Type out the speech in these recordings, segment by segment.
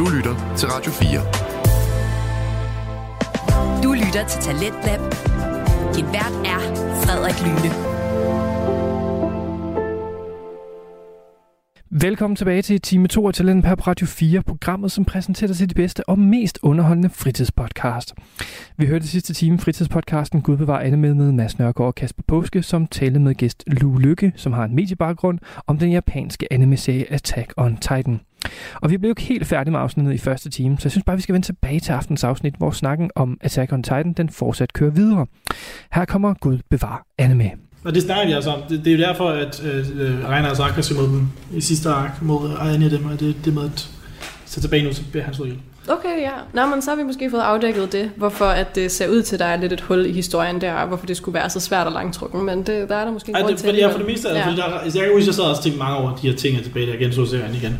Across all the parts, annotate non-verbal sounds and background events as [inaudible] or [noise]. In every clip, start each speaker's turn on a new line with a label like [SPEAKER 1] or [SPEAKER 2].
[SPEAKER 1] Du lytter til Radio 4.
[SPEAKER 2] Du lytter til Talentlab. Din vært er Frederik Lyne.
[SPEAKER 3] Velkommen tilbage til time 2 af Talenten på Radio 4, programmet, som præsenterer sig de bedste og mest underholdende fritidspodcast. Vi hørte sidste time fritidspodcasten Gud bevarer Anne med med Mads Nørgaard og Kasper Påske, som talte med gæst Lue Lykke, som har en mediebaggrund, om den japanske anime-serie Attack on Titan. Og vi blev ikke helt færdige med afsnittet i første time, så jeg synes bare, vi skal vende tilbage til aftens afsnit, hvor snakken om Attack on Titan den fortsat kører videre. Her kommer Gud bevar anime.
[SPEAKER 4] Og det snakker de altså om. Det, det er jo derfor, at øh, Reiner er så aggressiv mod dem i sidste ark, mod egen af dem, og det, det med at sætte tilbage nu, så bliver han slået ihjel.
[SPEAKER 5] Okay, ja. Nå, men så har vi måske fået afdækket det, hvorfor at det ser ud til, at der er lidt et hul i historien der, og hvorfor det skulle være så svært og langtrukken, men det, der er der måske en
[SPEAKER 4] Ej,
[SPEAKER 5] grund
[SPEAKER 4] det,
[SPEAKER 5] til.
[SPEAKER 4] fordi, ja, for det meste er det,
[SPEAKER 5] Ja.
[SPEAKER 4] fordi der, er- altså, jeg kan huske, jeg sad og tænkte mange over de her ting er tilbage, der igen så serien igen.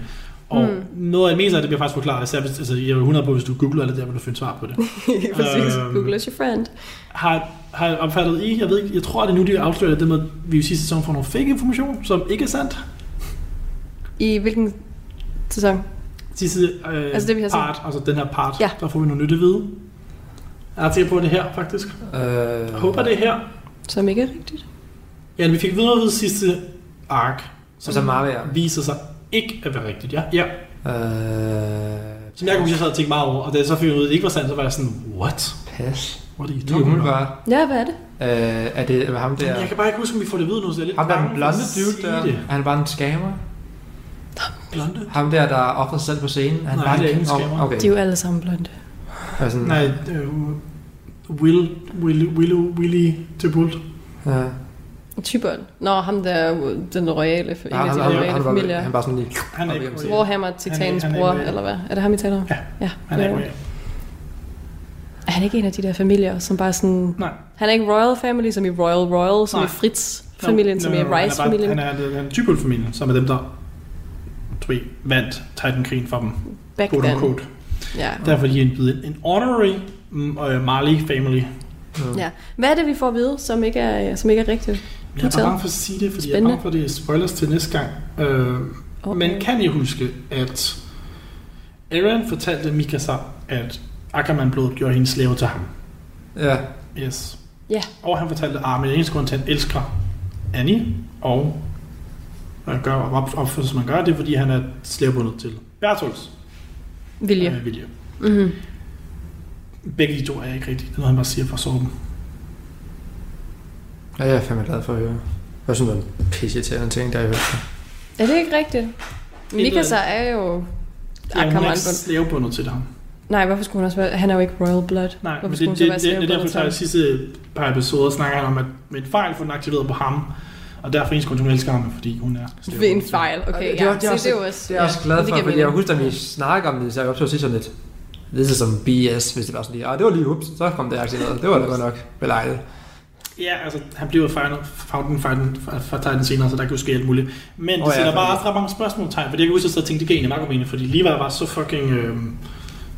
[SPEAKER 4] Og mm. noget af det meste af det bliver faktisk forklaret, især hvis, altså, jeg er jo 100 på, hvis du googler det der, vil du finde svar på det. [laughs]
[SPEAKER 5] Præcis.
[SPEAKER 4] Øhm.
[SPEAKER 5] Google is your friend.
[SPEAKER 4] har, har opfattet I, jeg ved ikke, jeg tror, det er nu, de afslører det med, at vi i sidste sæson får noget fake information, som ikke er sandt.
[SPEAKER 5] I hvilken sæson?
[SPEAKER 4] Sidste øh,
[SPEAKER 5] Altså det, vi har set.
[SPEAKER 4] part, altså den her part,
[SPEAKER 5] Ja.
[SPEAKER 4] der får vi noget nyt at vide. Jeg er sikker på, at det er her, faktisk.
[SPEAKER 6] Øh,
[SPEAKER 4] Jeg håber, det er her.
[SPEAKER 5] Som ikke er rigtigt.
[SPEAKER 4] Ja, vi fik videre ved sidste ark, som
[SPEAKER 6] Altså Maria.
[SPEAKER 4] viser sig ikke at være rigtigt. Ja, ja.
[SPEAKER 6] Øh,
[SPEAKER 4] Som jeg kunne huske, jeg sad og meget over, og da jeg så fik ud, at det ikke var sandt, så var jeg sådan, what?
[SPEAKER 6] pas.
[SPEAKER 4] What are you talking about?
[SPEAKER 6] umiddelbart.
[SPEAKER 5] Ja, hvad er det?
[SPEAKER 6] Øh, er det ham der?
[SPEAKER 4] Jeg kan bare ikke huske, om vi får det at vide nu, så jeg er lidt
[SPEAKER 6] Ham der er den
[SPEAKER 4] bange for at
[SPEAKER 6] blonde dude
[SPEAKER 4] sige
[SPEAKER 6] der?
[SPEAKER 4] Det.
[SPEAKER 6] Er han bare en scammer?
[SPEAKER 4] Blonde?
[SPEAKER 6] Ham der, der offrede sig selv på scenen? Er han
[SPEAKER 4] Nej,
[SPEAKER 6] bare
[SPEAKER 4] det er ikke en
[SPEAKER 6] Åh,
[SPEAKER 4] scammer.
[SPEAKER 6] Okay.
[SPEAKER 5] De er jo alle sammen blonde.
[SPEAKER 6] Er sådan,
[SPEAKER 4] Nej, øh, Will, Will, Will, Willy til Bult.
[SPEAKER 6] Ja.
[SPEAKER 5] Typeren. Nå, ham der, den royale,
[SPEAKER 6] Ja, han, han,
[SPEAKER 5] royale
[SPEAKER 6] han, han,
[SPEAKER 5] familier.
[SPEAKER 6] han, bare sådan lige...
[SPEAKER 4] Han er ikke
[SPEAKER 5] Warhammer Titans
[SPEAKER 4] han er-
[SPEAKER 5] bror,
[SPEAKER 4] han er-
[SPEAKER 5] eller hvad? Er det ham, I taler om?
[SPEAKER 4] Ja.
[SPEAKER 5] ja
[SPEAKER 4] Han er ikke
[SPEAKER 5] Er han ikke en af de der familier, som bare sådan...
[SPEAKER 4] Nej.
[SPEAKER 5] Han er ikke Royal Family, som i Royal Royal, som
[SPEAKER 4] Nej.
[SPEAKER 5] i Fritz-familien, som i Rice-familien.
[SPEAKER 4] Han er, han er, han er som er dem, der du ved, vandt Titan-krigen for dem.
[SPEAKER 5] Back
[SPEAKER 4] Quote
[SPEAKER 5] then. Ja.
[SPEAKER 4] Derfor er de indbydet en honorary mm, øh, Marley family.
[SPEAKER 5] ja. Hvad er det, vi får at vide, som ikke er, som ikke er rigtigt?
[SPEAKER 4] Jeg er bare bange for at sige det, fordi
[SPEAKER 5] Spændende.
[SPEAKER 4] jeg er bange for, at det er spoilers til næste gang. Øh,
[SPEAKER 5] Okay.
[SPEAKER 4] Men kan I huske, at Eren fortalte Mikasa, at Ackerman-blodet gjorde hendes slave til ham?
[SPEAKER 6] Ja.
[SPEAKER 4] Yes.
[SPEAKER 5] Ja.
[SPEAKER 4] Og han fortalte Armin, at eneste grund til, at han elsker Annie, og øh, gør, op, opfører som man gør, det er, fordi han er slavebundet til Bertolds
[SPEAKER 5] Vilje.
[SPEAKER 4] øh, vilje.
[SPEAKER 5] Mm-hmm.
[SPEAKER 4] Begge de to er ikke rigtigt. Det er noget, han bare siger for at sove dem.
[SPEAKER 6] Ja, jeg er fandme glad for at høre. Jeg synes, det var en pisseirriterende ting, der jeg hørte.
[SPEAKER 5] Er det ikke rigtigt? Mikasa er jo
[SPEAKER 4] Ja, hun er ikke slavebundet til ham.
[SPEAKER 5] Nej, hvorfor skulle hun også være... Han er jo ikke Royal Blood.
[SPEAKER 4] Nej,
[SPEAKER 5] hvorfor
[SPEAKER 4] men det, det,
[SPEAKER 5] så
[SPEAKER 4] det, det, det er derfor, så i
[SPEAKER 5] ham?
[SPEAKER 4] sidste par episoder snakker han om, at med en fejl får den aktiveret på ham, og derfor grund, til, hun elsker ham, er, fordi hun er
[SPEAKER 5] Ved en
[SPEAKER 4] slavebundet til ham.
[SPEAKER 5] fejl, okay.
[SPEAKER 6] det,
[SPEAKER 5] ja.
[SPEAKER 6] er, det, er også,
[SPEAKER 5] det er også...
[SPEAKER 6] det er også glad
[SPEAKER 5] det
[SPEAKER 6] for, fordi jeg husker, da vi snakkede om det, så jeg optog sidst sådan lidt, lidt som BS, hvis det var sådan lige, ah, det var lige ups, så kom det aktiveret. Det var da godt nok belejligt.
[SPEAKER 4] Ja, altså, han bliver Fountain Fighten for Titan senere, så der kan jo ske alt muligt. Men det oh,
[SPEAKER 6] ja,
[SPEAKER 4] sætter bare
[SPEAKER 6] fordi-
[SPEAKER 4] ret mange spørgsmålstegn, fordi jeg kan huske, at jeg tænkte, det gav egentlig meget mening, fordi Levi var så fucking, øh,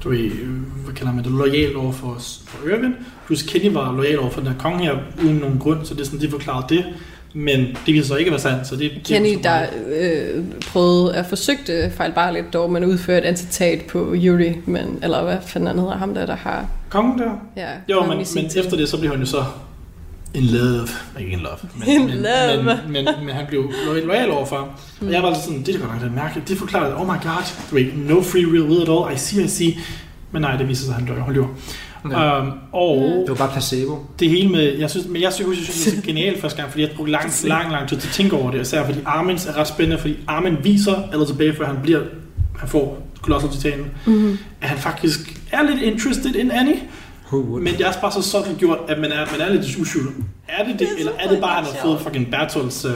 [SPEAKER 4] du ved, øh, hvad kalder man det, lojal over for, for Irvin, plus Kenny var lojal over for den her konge her, uden nogen grund, så det er sådan, de forklarede det. Men det viser så ikke at være sandt, så det det er
[SPEAKER 5] Kenny, der øh, prøvede at forsøgte fejlbarligt dog, men udføre et antitat på Yuri, men, eller hvad fanden han hedder, ham der, der har...
[SPEAKER 4] Kongen der?
[SPEAKER 5] Ja,
[SPEAKER 4] Jo, men, men efter det, så blev han jo så in love. Ikke in love. Men,
[SPEAKER 5] In
[SPEAKER 4] men,
[SPEAKER 5] love.
[SPEAKER 4] Men, men, men, han blev loyal, overfor. ham.
[SPEAKER 5] Mm.
[SPEAKER 4] Og jeg var lidt sådan, det er godt nok lidt mærkeligt. Det forklarede, oh my god, wait, no free real will at all. I see, I see. Men nej, det viser sig, at han dør. Hold
[SPEAKER 6] Ja.
[SPEAKER 4] Um, og
[SPEAKER 6] Det var bare placebo.
[SPEAKER 4] det hele med, jeg synes, men jeg synes, jeg synes det er [laughs] genialt første gang, fordi jeg brugte lang, lang, lang tid til at tænke over det, især fordi Armins er ret spændende, fordi Armin viser, eller tilbage, før han bliver, han får Colossal Titanen,
[SPEAKER 5] Mm-hmm.
[SPEAKER 4] at han faktisk er lidt interested in Annie. Men det er også bare så sådan gjort, at man er, man er lidt usyv. Er det det, eller er det bare, at han har fået fucking Bertolds øh,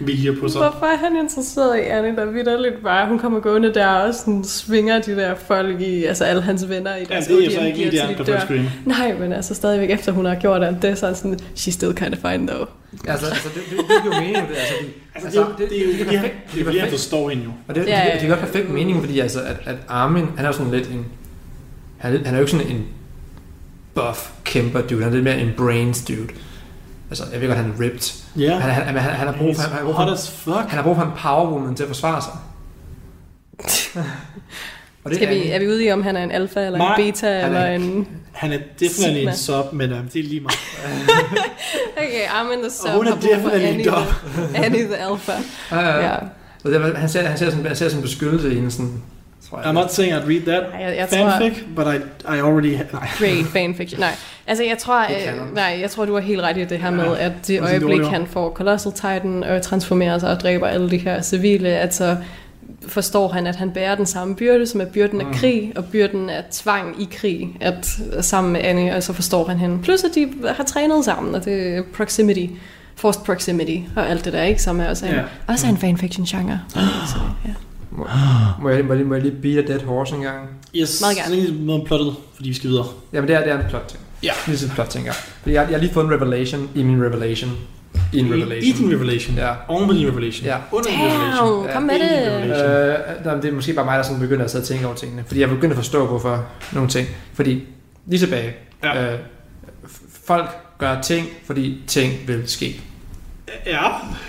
[SPEAKER 4] vilje på sig?
[SPEAKER 5] Hvorfor er han interesseret i Annie, der vidderligt bare, hun kommer gående der og sådan svinger de der folk i, altså alle hans venner i
[SPEAKER 4] Ja,
[SPEAKER 5] deres
[SPEAKER 4] det er så ikke lige det,
[SPEAKER 5] de dør.
[SPEAKER 4] screen.
[SPEAKER 5] Nej, men altså stadigvæk efter hun har gjort det, det er sådan sådan, she's still kind of fine though.
[SPEAKER 6] Altså, altså det, det, det giver jo mening, det. Altså, det,
[SPEAKER 4] Altså, det, det, det, er jo
[SPEAKER 6] det,
[SPEAKER 4] fordi, han,
[SPEAKER 6] perfekt.
[SPEAKER 4] det er fordi, han forstår hende jo.
[SPEAKER 6] Og det,
[SPEAKER 5] Ja,
[SPEAKER 6] det,
[SPEAKER 5] ja,
[SPEAKER 6] det, det gør perfekt mening, fordi altså, at, at Armin, han er jo sådan lidt en... Han er, han er jo ikke sådan en buff kæmper dude, han er lidt mere en brains dude. Altså, jeg ved godt, han er ripped.
[SPEAKER 4] Ja.
[SPEAKER 6] Han, han, han, han, han, har brug for, han, har brug for,
[SPEAKER 4] fuck.
[SPEAKER 6] han har brug for en power woman til at forsvare sig. [laughs] Og det
[SPEAKER 5] Skal vi,
[SPEAKER 6] han.
[SPEAKER 5] er vi ude i, om han er en alfa, eller
[SPEAKER 4] Nej,
[SPEAKER 5] en beta,
[SPEAKER 6] han er
[SPEAKER 5] eller en...
[SPEAKER 4] Han er definitely en sub, men uh, det er lige meget. [laughs]
[SPEAKER 5] Okay, Armin the Sub
[SPEAKER 4] Og hun er definitely en
[SPEAKER 5] the, Annie the Alpha.
[SPEAKER 6] Ja, ja.
[SPEAKER 5] Ja.
[SPEAKER 6] Han ser, han ser, som, han ser som beskyttelse i en sådan, tror jeg.
[SPEAKER 4] I'm not saying I'd read that
[SPEAKER 5] Nej, jeg, jeg tror,
[SPEAKER 4] fanfic, but I, I already... Nej. [laughs] [laughs]
[SPEAKER 5] great fanfiction. Nej, altså jeg tror, øh, nej, jeg tror, du har helt ret i det her
[SPEAKER 4] Ja.
[SPEAKER 5] med, at det øjeblik, han får Colossal Titan og transformerer sig og dræber alle de her civile, at så forstår han, at han bærer den samme byrde, som er byrden af
[SPEAKER 4] Mm.
[SPEAKER 5] krig, og byrden af tvang i krig, at sammen med Annie, og så forstår han hende. Plus, at de har trænet sammen, og det er proximity, forced proximity, og alt det der, ikke? Som er også en,
[SPEAKER 4] Ja.
[SPEAKER 5] også er en fanfiction-genre. [gasps] Så, ja.
[SPEAKER 6] Må, må, jeg, må, jeg, må jeg lige beat a dead horse en gang?
[SPEAKER 4] Yes,
[SPEAKER 5] Meget gerne.
[SPEAKER 4] lige noget om plottet, fordi vi skal videre.
[SPEAKER 6] Jamen det er, det er en plot ting.
[SPEAKER 4] Ja.
[SPEAKER 6] Det er en plot ting, ja. Fordi jeg, jeg har lige fået en revelation i min revelation. I en revelation.
[SPEAKER 4] I, din revelation.
[SPEAKER 6] Ja.
[SPEAKER 4] Oven på din revelation.
[SPEAKER 6] Ja.
[SPEAKER 4] Under din revelation.
[SPEAKER 5] Damn, kom med det.
[SPEAKER 4] er revelation.
[SPEAKER 6] Øh, nej, det er måske bare mig, der sådan begynder at sidde og tænke over tingene. Fordi jeg begynder at forstå, hvorfor nogle ting. Fordi lige tilbage.
[SPEAKER 4] Ja.
[SPEAKER 6] Øh, folk gør ting, fordi ting vil ske.
[SPEAKER 4] Ja,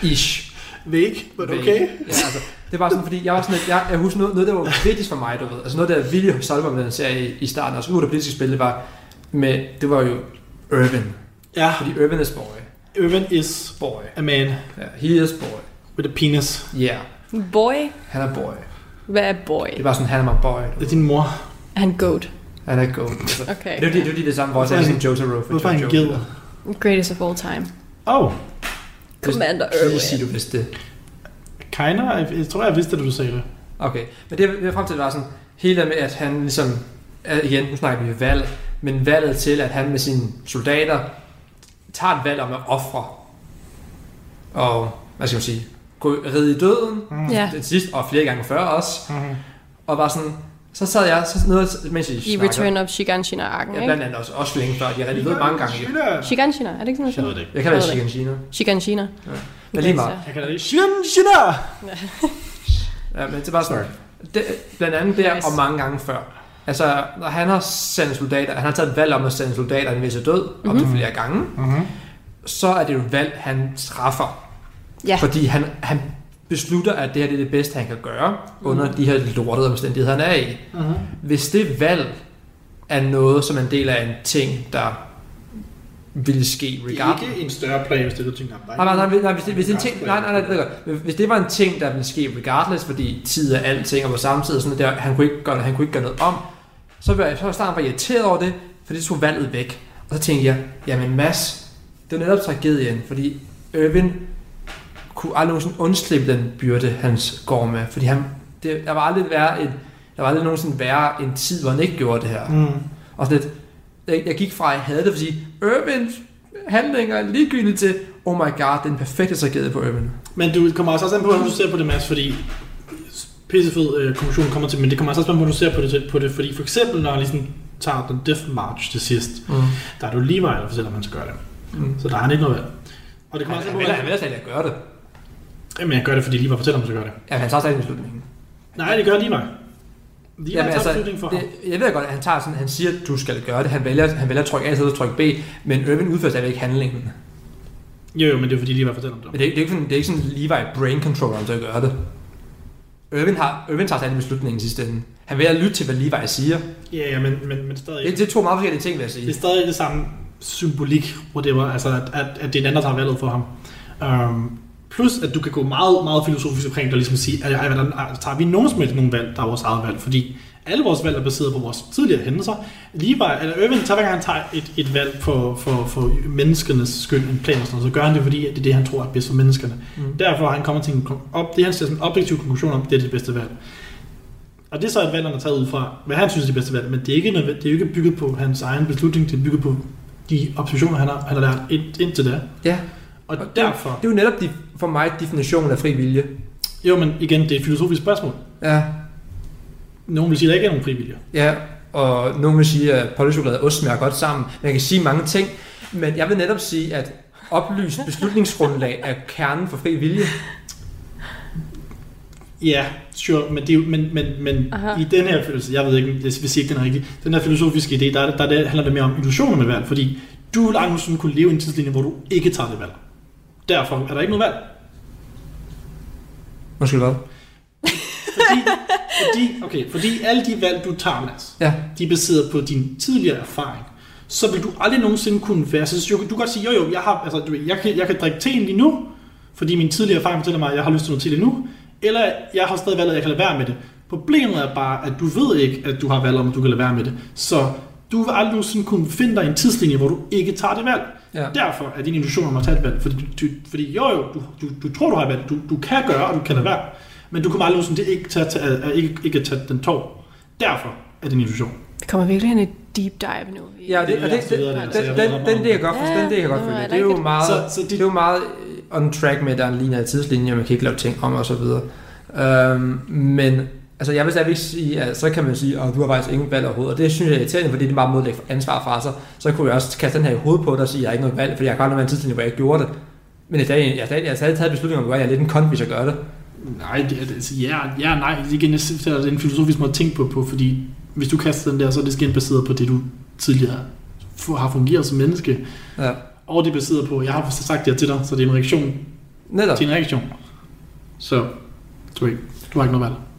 [SPEAKER 6] Ish.
[SPEAKER 4] Væk, but
[SPEAKER 6] Væk.
[SPEAKER 4] okay.
[SPEAKER 6] Ja, altså, det var sådan, fordi jeg var sådan lidt, jeg, jeg husker noget, noget, der var vigtigst for mig, du ved. Altså noget, der virkelig solgte mig med den serie i, i starten, også ude af det politiske spil, det var, med, det var jo Irvin.
[SPEAKER 4] Ja,
[SPEAKER 6] Fordi Irvin is boy.
[SPEAKER 4] Irvin is
[SPEAKER 6] Boy.
[SPEAKER 4] a man
[SPEAKER 6] Ja, he is boy.
[SPEAKER 4] with a penis.
[SPEAKER 6] Yeah,
[SPEAKER 5] Boy?
[SPEAKER 6] han er boy.
[SPEAKER 5] Hvad er boy?
[SPEAKER 6] Det var sådan, han er my boy.
[SPEAKER 4] Det er din mor.
[SPEAKER 5] Er han goat?
[SPEAKER 6] Han er god. [laughs] Altså,
[SPEAKER 5] Okay.
[SPEAKER 6] det er jo det, det, jo det samme, hvor sagde
[SPEAKER 4] er
[SPEAKER 6] som Jotaro. for
[SPEAKER 4] Hvorfor er han ged?
[SPEAKER 5] Greatest of all time.
[SPEAKER 4] Oh,
[SPEAKER 5] Commander
[SPEAKER 6] Please
[SPEAKER 5] Irwin.
[SPEAKER 6] sig, du vidste det.
[SPEAKER 4] kinda. Jeg, jeg tror, jeg vidste, at du sagde det.
[SPEAKER 6] Okay, men det, det er frem til, det var sådan, hele det med, at han ligesom, igen, nu snakker vi valg, men valget til, at han med sine soldater tager et valg om at ofre, og, hvad skal man sige, gå ride i døden,
[SPEAKER 4] Mm.
[SPEAKER 5] Ja,
[SPEAKER 6] det sidst, og flere gange før også,
[SPEAKER 4] Mm-hmm.
[SPEAKER 6] og var sådan, så sad jeg, så noget, mens I
[SPEAKER 5] i
[SPEAKER 6] snakker,
[SPEAKER 5] Return of Shiganshina-arken,
[SPEAKER 6] ja,
[SPEAKER 5] ikke?
[SPEAKER 6] blandt andet også, også længe før, de har rigtig ved mange gange.
[SPEAKER 5] Shiganshina, er det ikke sådan
[SPEAKER 4] Jeg ved
[SPEAKER 5] noget?
[SPEAKER 4] det ikke.
[SPEAKER 6] Jeg kan være
[SPEAKER 5] Jeg ved det
[SPEAKER 6] Shiganshina.
[SPEAKER 5] Shiganshina.
[SPEAKER 6] Men lige meget.
[SPEAKER 4] Jeg kan da ikke. Shin, shina! [laughs]
[SPEAKER 6] Ja, men det var sådan, det, blandt andet der
[SPEAKER 5] Nice.
[SPEAKER 6] og mange gange før. Altså, når han har sendt soldater, han har taget et valg om at sende soldater en vis død, mm-hmm. op til
[SPEAKER 5] Mhm.
[SPEAKER 6] flere gange,
[SPEAKER 4] Mm-hmm.
[SPEAKER 6] så er det jo et valg, han træffer.
[SPEAKER 5] Ja.
[SPEAKER 6] Fordi han, han beslutter, at det her det er det bedste, han kan gøre, under de her lortede omstændigheder, han er i.
[SPEAKER 4] Mm-hmm.
[SPEAKER 6] Hvis det valg er noget, som er en del af en ting, der ville ske
[SPEAKER 4] Det er
[SPEAKER 6] regardless.
[SPEAKER 4] ikke en større plan, hvis det du tænker.
[SPEAKER 6] Nej, nej, nej, nej, hvis det, hvis det er en ting, nej, nej, nej, nej, nej, hvis det var en ting, der ville ske regardless, fordi tid er alting, og på samme tid, sådan, der, han, kunne ikke gøre, han kunne ikke gøre noget om, så var jeg så starten var irriteret over det, for det tog valget væk. Og så tænkte jeg, jamen Mads, det er netop tragedien, fordi Irvin kunne aldrig nogensinde undslippe den byrde, han går med, fordi han, det, der var aldrig være en, der var aldrig nogensinde være en tid, hvor han ikke gjorde det her.
[SPEAKER 4] Mm.
[SPEAKER 6] Og sådan lidt, jeg, jeg gik fra, at jeg havde det, fordi Irvins handlinger er til, oh my god, er den perfekte tragedie på Irvin.
[SPEAKER 4] Men du kommer også an på, hvordan du ser på det, Mads, fordi pissefed øh, kommission kommer til, men det kommer også an på, hvordan du ser på det, på det, fordi for eksempel, når han ligesom tager den Death March til sidst,
[SPEAKER 6] Mm.
[SPEAKER 4] der er du lige der fortæller, at man skal gøre det.
[SPEAKER 6] Mm.
[SPEAKER 4] Så der har han ikke noget valg. Og det
[SPEAKER 6] Han,
[SPEAKER 4] kommer også an
[SPEAKER 6] han,
[SPEAKER 4] på,
[SPEAKER 6] han
[SPEAKER 4] hvordan...
[SPEAKER 6] vil slet ikke gøre det.
[SPEAKER 4] Jamen, jeg gør det, fordi Levi fortæller, man skal gøre det.
[SPEAKER 6] Ja, han tager stadig beslutningen.
[SPEAKER 4] Nej, det gør Levi. Levi
[SPEAKER 6] Jamen,
[SPEAKER 4] tager
[SPEAKER 6] altså,
[SPEAKER 4] beslutningen for ham.
[SPEAKER 6] det, jeg ved godt, at han, tager sådan, han siger, at du skal gøre det. Han vælger, han vælger at trykke A, så trykke B, men Irvin udfører stadigvæk handlingen.
[SPEAKER 4] Jo, jo, men det er fordi Levi fortæller om det.
[SPEAKER 6] Men det, er- det, er ikke sådan, det er ikke sådan Levi brain controller at gøre det. Irvin, har, Irvin tager stadig beslutningen i sidste ende. Han vælger at lytte til, hvad Levi siger.
[SPEAKER 4] Ja, ja, men, men, men stadig
[SPEAKER 6] Det, det er to meget forskellige ting, vil jeg sige.
[SPEAKER 4] Det er stadig det samme symbolik, whatever, altså at, at, at det er den anden, der tager valget for ham. Um, plus, at du kan gå meget, meget filosofisk omkring og ligesom sige, at, at, hvordan tager vi nogen som helst nogle valg, der er vores eget valg, fordi alle vores valg er baseret på vores tidligere hændelser. Lige bare, eller Irvin, tager hver gang han tager et, et valg for, for, for menneskenes skyld, en plan og sådan noget, så gør han det, fordi at det er det, han tror er bedst for menneskerne.
[SPEAKER 6] Mm.
[SPEAKER 4] Derfor har han kommet til en op, det, han ser som en objektiv konklusion om, det er det bedste valg. Og det er så et valg, han har taget ud fra, hvad han synes er det bedste valg, men det er ikke, det er jo ikke bygget på hans egen beslutning, det er bygget på de observationer, han har, han har lært ind, indtil da.
[SPEAKER 6] Ja,
[SPEAKER 4] Og
[SPEAKER 6] Og
[SPEAKER 4] derfor,
[SPEAKER 6] det er jo netop de, for mig definitionen af fri vilje.
[SPEAKER 4] jo, men igen, det er et filosofisk spørgsmål.
[SPEAKER 6] Ja,
[SPEAKER 4] Nogen vil sige, at der ikke er nogen frivillige.
[SPEAKER 6] Ja, og nogen vil sige, at pålægtschokolade og ost smager godt sammen. Man kan sige mange ting, men jeg vil netop sige, at oplyst beslutningsgrundlag er kernen for fri vilje.
[SPEAKER 4] Ja, sure, men, det er men, men, men
[SPEAKER 5] Aha.
[SPEAKER 4] i den her følelse, jeg ved ikke, jeg vil sige ikke, den er rigtig, den her filosofiske idé, der, er det- der, er det, handler det mere om illusioner med valg, fordi du vil aldrig kunne leve i en tidslinje, hvor du ikke tager det valg. Derfor er der ikke noget valg.
[SPEAKER 6] Undskyld hvad?
[SPEAKER 4] Fordi fordi, okay, fordi alle de valg, du tager, Mads,
[SPEAKER 6] Ja.
[SPEAKER 4] de er baseret på din tidligere erfaring. Så vil du aldrig nogensinde kunne være... Så du, du kan godt sige, jo jo, jeg, har, altså, du, jeg, kan, jeg kan drikke teen lige nu, fordi min tidligere erfaring fortæller mig, at jeg har lyst til noget te lige nu, eller jeg har stadig valgt, at jeg kan lade være med det. Problemet er bare, at du ved ikke, at du har valgt, om du kan lade være med det. Så du vil aldrig nogensinde kunne finde dig en tidslinje, hvor du ikke tager det valg.
[SPEAKER 6] Ja.
[SPEAKER 4] Derfor er din illusion om at tage et valg. Fordi, du, fordi jo jo, du, du, du tror, du har et valg. Du, du kan gøre, og du kan lade være. Men du kommer aldrig nogensinde til ikke, tage, tage, at ikke, ikke at tage den tog. Derfor er din illusion.
[SPEAKER 5] Vi kommer virkelig ind i deep dive nu.
[SPEAKER 6] Ja, og det, og det, det,
[SPEAKER 4] det,
[SPEAKER 6] den, den, den, det jeg godt forstå,
[SPEAKER 5] Ja,
[SPEAKER 6] den det jeg godt følge.
[SPEAKER 5] I
[SPEAKER 6] Det er jo meget,
[SPEAKER 4] Så- så
[SPEAKER 6] det,
[SPEAKER 4] det-
[SPEAKER 6] er jo meget on track med, at der er en lineær tidslinje, og man kan ikke lave ting om og så videre. Øhm, men altså, jeg vil stadigvæk sige, at så kan man sige, at du har faktisk ingen valg overhovedet, og det synes jeg er irriterende, fordi det er at lægge ansvar fra sig. Så kunne jeg også kaste den her i hovedet på dig og sige, at jeg har ikke noget valg, fordi jeg har godt nok en tidslinje, hvor jeg ikke gjorde det. Men jeg har stadig, jeg jeg har stadig taget beslutningen om, at jeg er lidt en kont, hvis jeg gør det.
[SPEAKER 4] Nej, det, det, altså, ja, ja, nej. Igen, jeg synes, det er en filosofisk måde at tænke på, på, fordi hvis du kaster den der, så er det igen baseret på det, du tidligere har fungeret som menneske.
[SPEAKER 6] Ja.
[SPEAKER 4] Og det er baseret på, jeg har sagt det her til dig, så det er en reaktion
[SPEAKER 6] Netop.
[SPEAKER 4] til en reaktion. Så, du, ikke, du har ikke noget valg.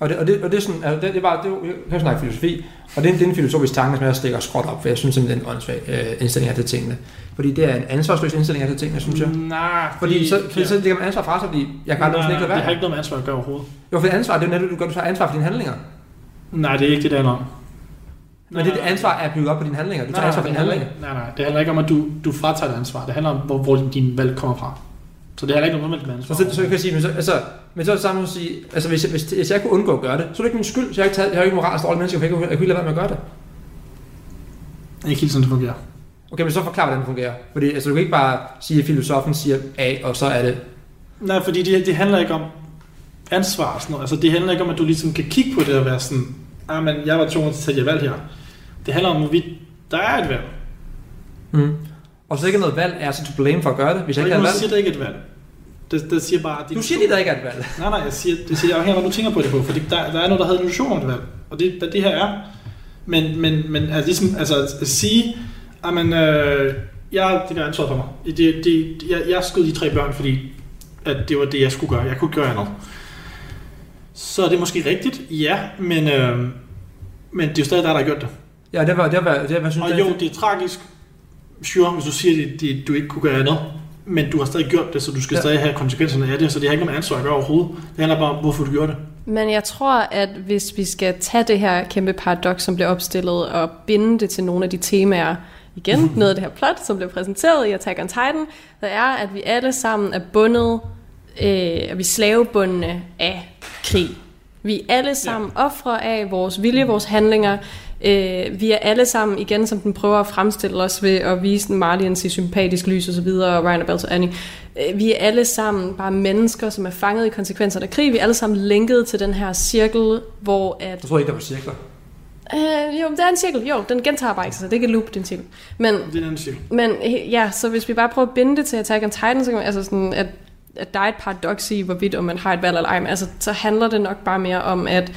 [SPEAKER 6] Og det, og det, og det er sådan, altså det, det er bare, det er, jeg kan snakke filosofi, og det er, det er en filosofisk tanke, som jeg stikker skråt op, for jeg synes simpelthen, det er en åndssvag øh, indstilling af til tingene. Fordi det er en ansvarsløs indstilling af til tingene, synes jeg.
[SPEAKER 4] Nej,
[SPEAKER 6] Fordi så, fordi så lægger man ansvar fra sig, fordi jeg kan aldrig
[SPEAKER 4] nej,
[SPEAKER 6] ikke lade
[SPEAKER 4] det har
[SPEAKER 6] være.
[SPEAKER 4] ikke noget med ansvar at gøre overhovedet.
[SPEAKER 6] Jo, for ansvar, det er jo netop, du gør, du tager ansvar for dine handlinger.
[SPEAKER 4] Nej, det er ikke det, det handler om.
[SPEAKER 6] Men det, det ansvar er bygget op på dine handlinger. Du tager ansvar for dine handlinger.
[SPEAKER 4] nej, nej, det handler ikke om, at du, du fratager dit ansvar. Det handler om, hvor, hvor din valg kommer fra. Så det handler ikke om noget med ansvar.
[SPEAKER 6] Så, så, så kan jeg sige, men så, altså, men så er det samme at sige, altså hvis jeg, hvis, hvis jeg kunne undgå at gøre det, så er det ikke min skyld, så jeg har ikke, taget, jeg har ikke moralsk dårlige mennesker, for jeg kunne, jeg kunne ikke lade være med at gøre det.
[SPEAKER 4] Det er ikke helt sådan, det fungerer.
[SPEAKER 6] Okay, men så forklar, hvordan det fungerer. Fordi altså, du kan ikke bare sige, at filosofen siger A, og så er det...
[SPEAKER 4] Nej, fordi det, det handler ikke om ansvar og sådan noget. Altså, det handler ikke om, at du ligesom kan kigge på det og være sådan, ah, men jeg var tvunget til at tage valg her. Det handler om, hvorvidt der er et valg.
[SPEAKER 6] Mm. Og så ikke noget valg, er så to blame for at gøre det, hvis jeg
[SPEAKER 4] Og
[SPEAKER 6] ikke et valg.
[SPEAKER 4] siger, der ikke er et valg. Det, det siger bare... Det,
[SPEAKER 6] Du siger lige, der ikke er et valg. [laughs]
[SPEAKER 4] Nej, nej, jeg siger, det siger afhængig af, hvad du tænker på det på, fordi der, der er noget, der en illusion om det valg, og det hvad det her er. Men, men, men altså, ligesom, altså at sige, at man, øh, jeg, det der ansvar for mig. Det, det, jeg, jeg skød de tre børn, fordi at det var det, jeg skulle gøre. Jeg kunne ikke gøre andet. Så er det måske rigtigt, ja, men, øh, men det er jo stadig dig, der har gjort det.
[SPEAKER 6] Ja, det var, det var, det var, synes
[SPEAKER 4] Og
[SPEAKER 6] jeg,
[SPEAKER 4] jo, det er tragisk, sure, hvis du siger, at det, du ikke kunne gøre andet. Men du har stadig gjort det, så du skal
[SPEAKER 6] Ja.
[SPEAKER 4] stadig have konsekvenserne af det, så det har ikke noget ansvar at gøre overhovedet. Det handler bare om, hvorfor du gjorde det.
[SPEAKER 5] Men jeg tror, at hvis vi skal tage det her kæmpe paradoks, som bliver opstillet, og binde det til nogle af de temaer, igen, noget af det her plot, som blev præsenteret i Attack on Titan, der er, at vi alle sammen er bundet, øh, at vi er slavebundne af krig. Vi er alle sammen ja. ofre af vores vilje, vores handlinger. Øh, vi er alle sammen, igen som den prøver at fremstille os ved at vise den Marlians i sympatisk lys og så videre, og Ryan og Belter Annie. Øh, vi er alle sammen bare mennesker, som er fanget i konsekvenserne af krig. Vi er alle sammen linket til den her cirkel, hvor at...
[SPEAKER 6] Jeg tror ikke, der var cirkler.
[SPEAKER 5] Øh, jo, det er en cirkel. Jo, den gentager bare ikke sig. Det er ikke loop, det er en cirkel. Men,
[SPEAKER 4] Det er en cirkel.
[SPEAKER 5] men ja, så hvis vi bare prøver at binde det til Attack on Titan, så kan man, altså sådan, at, at der er et paradoks i, hvorvidt om man har et valg eller ej, men altså, så handler det nok bare mere om, at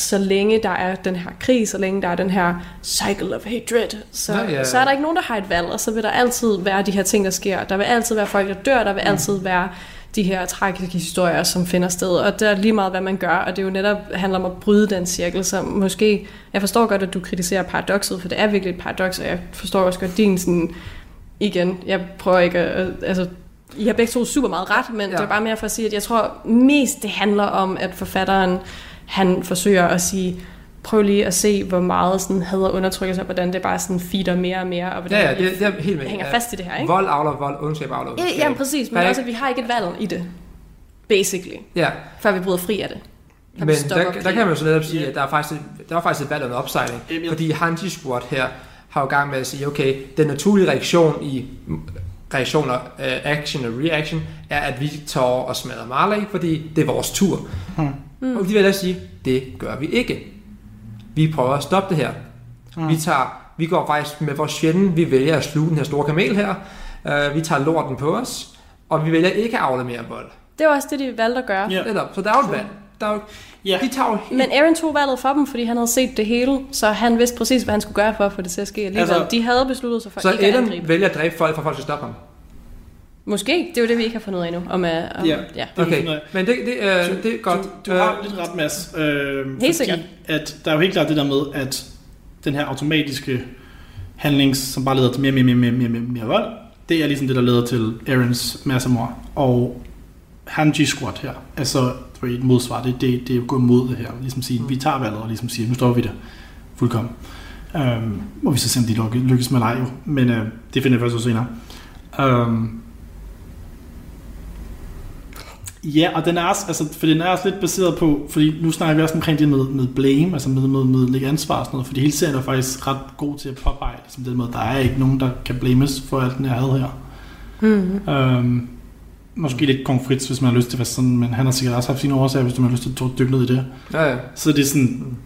[SPEAKER 5] så længe der er den her krig, så længe der er den her cycle of hatred, så,
[SPEAKER 6] Nå, ja.
[SPEAKER 5] så er der ikke nogen, der har et valg, og så vil der altid være de her ting, der sker. Der vil altid være folk, der dør, der vil
[SPEAKER 6] Mm.
[SPEAKER 5] altid være de her tragiske historier, som finder sted, og det er lige meget, hvad man gør, og det er jo netop handler om at bryde den cirkel, så måske, jeg forstår godt, at du kritiserer paradokset, for det er virkelig et paradoks, og jeg forstår også godt din sådan, igen, jeg prøver ikke at, altså, I har begge to super meget ret, men ja. det er bare mere for at sige, at jeg tror mest det handler om, at forfatteren, han forsøger at sige, prøv lige at se, hvor meget sådan hader undertrykker sig, hvordan det bare sådan feeder mere og mere, og hvordan
[SPEAKER 6] Ja, ja, det, det er helt med.
[SPEAKER 5] hænger
[SPEAKER 6] Ja.
[SPEAKER 5] fast i det her, ikke?
[SPEAKER 6] Vold avler vold, ondskab avler
[SPEAKER 5] Ja,
[SPEAKER 6] ondskab.
[SPEAKER 5] jamen præcis, men også, at vi har ikke et valg i det, basically,
[SPEAKER 6] Ja,
[SPEAKER 5] før vi bryder fri af det.
[SPEAKER 6] Men der, der kan man jo så netop sige, at der er faktisk et, der er faktisk et valg og en opsejling.
[SPEAKER 4] Jeg-
[SPEAKER 6] Fordi Hanji Squad her har jo gang med at sige, okay, den naturlige reaktion i reaktioner, uh, action og reaction, er, at vi tager og smadrer Marley, fordi det er vores tur. Hmm. Og de vil ellers sige, det gør vi ikke. Vi prøver at stoppe det her. Hmm. Vi, tager, vi går faktisk med vores fjende, vi vælger at sluge den her store kamel her, uh, vi tager lorten på os, og vi vælger ikke at afle mere vold.
[SPEAKER 5] Det var også det, de valgte at gøre.
[SPEAKER 4] Ja.
[SPEAKER 6] Netop. Så der er jo et valg. Der er jo,
[SPEAKER 4] Ja.
[SPEAKER 6] De tager jo helt...
[SPEAKER 5] Men Aaron tog valget for dem, fordi han havde set det hele, så han vidste præcis, hvad han skulle gøre for at få det til at ske alligevel. Altså, de havde besluttet sig for
[SPEAKER 6] Så
[SPEAKER 5] ikke at
[SPEAKER 6] Ellen
[SPEAKER 5] angribe.
[SPEAKER 6] vælger at dræbe folk, for at folk skal stoppe ham.
[SPEAKER 5] Måske. Det er jo det, vi ikke har fundet ud af endnu. Om, uh, om,
[SPEAKER 4] Ja.
[SPEAKER 5] ja.
[SPEAKER 4] Det er
[SPEAKER 6] Okay,
[SPEAKER 4] at-
[SPEAKER 6] men det, det, øh, det er godt.
[SPEAKER 4] Du, du har lidt ret, Mads. Øh, fordi
[SPEAKER 5] sikkert.
[SPEAKER 4] At der er jo helt klart det der med, at den her automatiske handling, som bare leder til mere, mere, mere, mere, mere, mere, mere vold, det er ligesom det, der leder til Aarons massemord. Og Hanji Squad her, altså du ved, et modsvar, det, det, det er jo gå imod det her. Ligesom sige, vi tager valget og ligesom sige, nu står vi der fuldkommen. Øhm, må vi så se, om de lykke- lykkes med dig jo. Men øh, det finder jeg først ud senere. Øhm, Ja, og den er også, altså, for den er også lidt baseret på, fordi nu snakker vi også omkring det med, med blame, altså med, med, med lægge ansvar og sådan noget, fordi hele serien er faktisk ret god til at påpege, ligesom den måde, der er ikke nogen, der kan blames for alt den her had her.
[SPEAKER 5] Mm-hmm.
[SPEAKER 4] Øhm, måske lidt kong Fritz, hvis man har lyst til at være sådan, men han har sikkert også haft sine årsager, hvis man har lyst til at dykke ned i det.
[SPEAKER 6] Ja, ja.
[SPEAKER 4] Så det er sådan,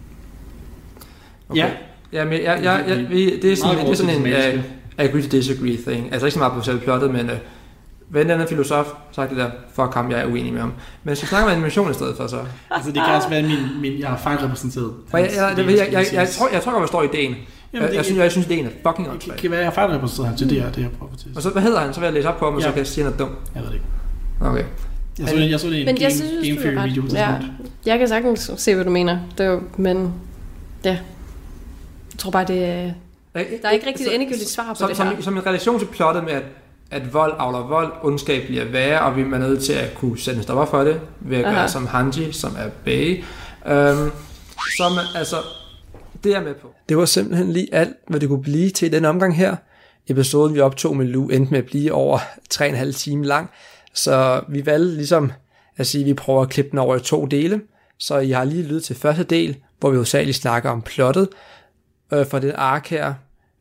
[SPEAKER 6] Okay.
[SPEAKER 4] ja,
[SPEAKER 6] Ja, men jeg, jeg, jeg, vi, det er sådan, det er sådan en uh, agree to disagree thing. Altså ikke så meget på selve plottet, men uh, hvad en anden filosof sagt det der, fuck ham, jeg er uenig med ham. Men jeg skal snakke om animation i stedet for så.
[SPEAKER 4] altså det kan også være min, min jeg har fejlrepræsenteret.
[SPEAKER 6] For jeg, jeg, jeg, jeg, jeg, jeg, jeg, tror, jeg tror godt, hvad står i ideen.
[SPEAKER 4] Jamen,
[SPEAKER 6] Jeg, jeg, synes, jeg synes, ideen er fucking
[SPEAKER 4] det
[SPEAKER 6] åndssvagt.
[SPEAKER 4] kan være, jeg har fejlrepræsenteret ham til det her, det jeg prøver at
[SPEAKER 6] Og så, hvad hedder han? Så vil jeg læse op på ham, og så kan jeg sige, han er dum.
[SPEAKER 4] Jeg ved det ikke.
[SPEAKER 6] Okay.
[SPEAKER 4] Jeg så, jeg så det i en
[SPEAKER 5] Men
[SPEAKER 4] game,
[SPEAKER 5] jeg synes,
[SPEAKER 4] game Theory
[SPEAKER 5] er
[SPEAKER 4] video.
[SPEAKER 5] Ja. Jeg kan sagtens se, hvad du mener. Det er jo, men ja. Jeg tror bare, det er... Der er ikke rigtig et endegyldigt svar på
[SPEAKER 6] som,
[SPEAKER 5] det
[SPEAKER 6] som,
[SPEAKER 5] her.
[SPEAKER 6] som en relation til plottet med, at, at vold avler vold, ondskab bliver værre, og vi er nødt til at kunne sætte en stopper for det, ved at
[SPEAKER 5] Aha.
[SPEAKER 6] gøre som Hanji, som er Bay. Øhm, som, altså, det er jeg med på. Det var simpelthen lige alt, hvad det kunne blive til den omgang her. Episoden, vi optog med Lou, endte med at blive over 3,5 time lang, så vi valgte ligesom at sige, at vi prøver at klippe den over i to dele. Så I har lige lyttet til første del, hvor vi hovedsageligt snakker om plottet øh, for den ark her,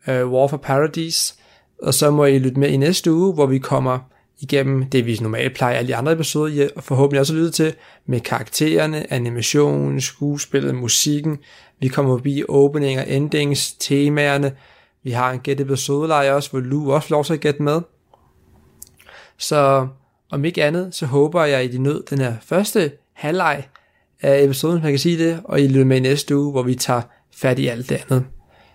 [SPEAKER 6] øh, War for Paradise, og så må I lytte med i næste uge, hvor vi kommer igennem det, vi normalt plejer alle de andre episoder, I og forhåbentlig også lytte til, med karaktererne, animationen, skuespillet, musikken. Vi kommer forbi openinger, endings, temaerne. Vi har en gæt episodeleje også, hvor Lu også får lov til at gætte med. Så om ikke andet, så håber jeg, at I nød den her første halvleg af episoden, hvis man kan sige det, og I lytter med i næste uge, hvor vi tager fat i alt det andet.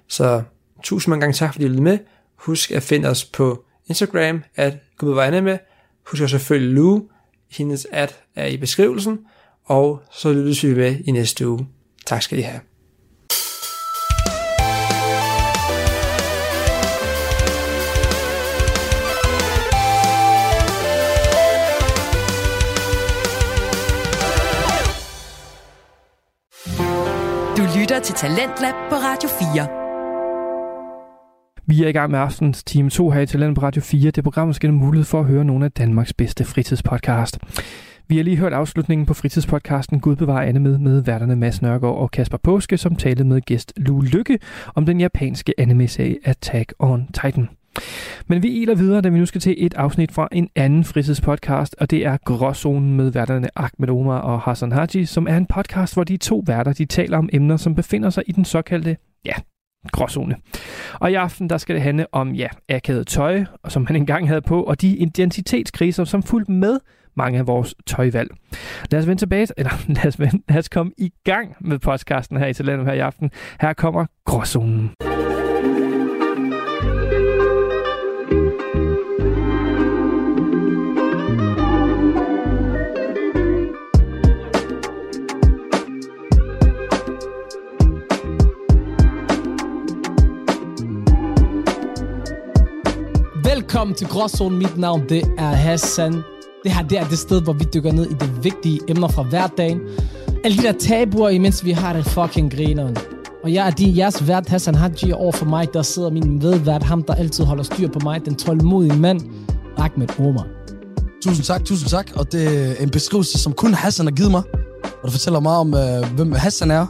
[SPEAKER 6] Så tusind mange gange tak, fordi I lyttede med. Husk at finde os på Instagram, at Gud var med. Husk at følge Lou. Hendes ad er i beskrivelsen. Og så lyttes vi med i næste uge. Tak skal I have.
[SPEAKER 2] Du lytter til Talentlab på Radio 4.
[SPEAKER 3] Vi er i gang med aftens time 2 her i Talent på Radio 4. Det program skal give mulighed for at høre nogle af Danmarks bedste fritidspodcast. Vi har lige hørt afslutningen på fritidspodcasten Gud bevarer Anne med, med værterne Mads Nørgaard og Kasper Påske, som talte med gæst Lu Lykke om den japanske anime-serie Attack on Titan. Men vi iler videre, da vi nu skal til et afsnit fra en anden fritidspodcast, og det er Gråzonen med værterne Ahmed Omar og Hassan Haji, som er en podcast, hvor de to værter de taler om emner, som befinder sig i den såkaldte, ja, gråzone. Og i aften, der skal det handle om, ja, akavet tøj, og som man engang havde på, og de identitetskriser, som fulgte med mange af vores tøjvalg. Lad os vende tilbage, eller [laughs] lad os, vende, lad os komme i gang med podcasten her i Talentum her i aften. Her kommer Gråzonen.
[SPEAKER 1] Velkommen til Gråzonen. Mit navn det er Hassan. Det her det er det sted, hvor vi dykker ned i de vigtige emner fra hverdagen. Alle de der tabuer, imens vi har det fucking grineren. Og jeg er din jeres vært, Hassan Haji, og over for mig, der sidder min medvært, ham der altid holder styr på mig, den tålmodige mand, Ahmed Omar.
[SPEAKER 7] Tusind tak, tusind tak. Og det er en beskrivelse, som kun Hassan har givet mig. Og det fortæller meget om, øh, hvem Hassan er.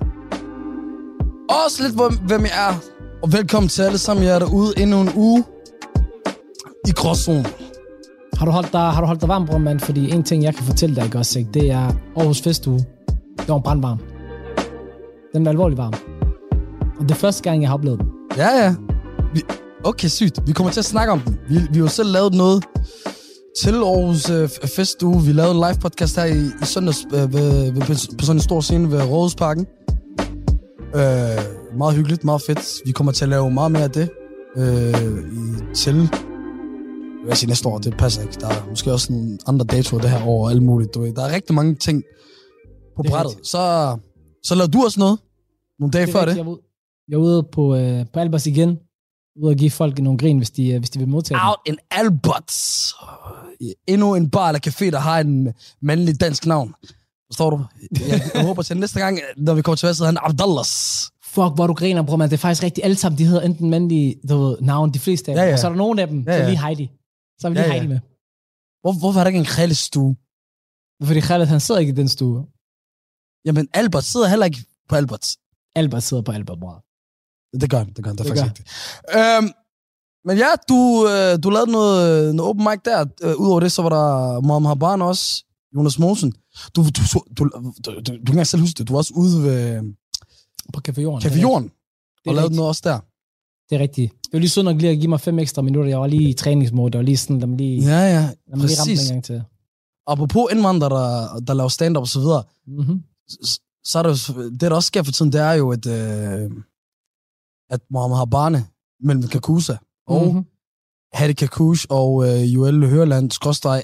[SPEAKER 7] Også lidt, hvem, hvem jeg er. Og velkommen til alle sammen, jeg er derude endnu en uge i Gråzonen.
[SPEAKER 1] Har du holdt dig, har du holdt dig varm, bror, mand? Fordi en ting, jeg kan fortælle dig, ikke også, ikke? det er Aarhus Festuge. Det var brandvarm. Den var alvorlig varm. Og det er første gang, jeg har oplevet den.
[SPEAKER 7] Ja, ja. Vi, okay, sygt. Vi kommer til at snakke om den. Vi, vi har jo selv lavet noget til Aarhus øh, Festuge. Vi lavede en live podcast her i, i søndags øh, ved, ved, på sådan en stor scene ved Rådhusparken. Øh, meget hyggeligt, meget fedt. Vi kommer til at lave meget mere af det øh, i, til vil jeg sige næste år, det passer ikke. Der er måske også nogle andre datoer det her år og alt muligt. Du ved. Der er rigtig mange ting på
[SPEAKER 1] Det
[SPEAKER 7] brættet. Så, så laver du også noget nogle dage
[SPEAKER 1] Det
[SPEAKER 7] før
[SPEAKER 1] rigtigt,
[SPEAKER 7] det.
[SPEAKER 1] Jeg er ude, jeg ude på, øh, på Albers igen. Ude og give folk nogle grin, hvis de, øh, hvis de vil modtage dem.
[SPEAKER 7] Out in Alberts. Endnu en bar eller café, der har en mandlig dansk navn. Forstår du? Jeg, jeg håber til næste gang, når vi kommer til at han Abdallahs.
[SPEAKER 1] Fuck, hvor du griner, bror, man. Det er faktisk rigtigt. Alle sammen, de hedder enten mandlige du ved, navn, de fleste af dem.
[SPEAKER 7] Ja, ja.
[SPEAKER 1] Og så er der nogle af dem,
[SPEAKER 7] Ja,
[SPEAKER 1] så er
[SPEAKER 7] ja.
[SPEAKER 1] lige Heidi. Så er vi lige
[SPEAKER 7] Ja, ja.
[SPEAKER 1] Med.
[SPEAKER 7] Hvor, hvorfor er der ikke en krillestue?
[SPEAKER 1] Fordi Khaled, han sidder ikke i den stue.
[SPEAKER 7] Jamen, Albert sidder heller ikke på Alberts.
[SPEAKER 1] Albert sidder på Albert, bror.
[SPEAKER 7] Det gør han, det gør han. Det er
[SPEAKER 1] Det
[SPEAKER 7] faktisk rigtigt. Øhm, men ja, du, øh, du lavede noget, noget open mic der. Øh, Udover det, så var der Mohamed Haban også. Jonas Mosen. Du, du, du, du, du, du, du kan selv huske det. Du var også ude ved
[SPEAKER 1] På Café Jorden.
[SPEAKER 7] Café Jorden. Og lavede noget også der.
[SPEAKER 1] Det er rigtigt. Det var lige sødt nok lige at give mig fem ekstra minutter. Jeg var lige i træningsmode. Var lige sådan, der man lige,
[SPEAKER 7] Ja, ja.
[SPEAKER 1] der man lige ramte
[SPEAKER 7] Præcis.
[SPEAKER 1] en gang til.
[SPEAKER 7] Apropos indvandrere, der, der laver stand-up og så videre,
[SPEAKER 1] Mm-hmm.
[SPEAKER 7] så er der, det, der også sker for tiden, det er jo, at, øh, at Mohamed Habane mellem Kakusa og
[SPEAKER 1] Mhm.
[SPEAKER 7] mm-hmm. Hadi Kakush og øh, Joel Hørland, skråstrej,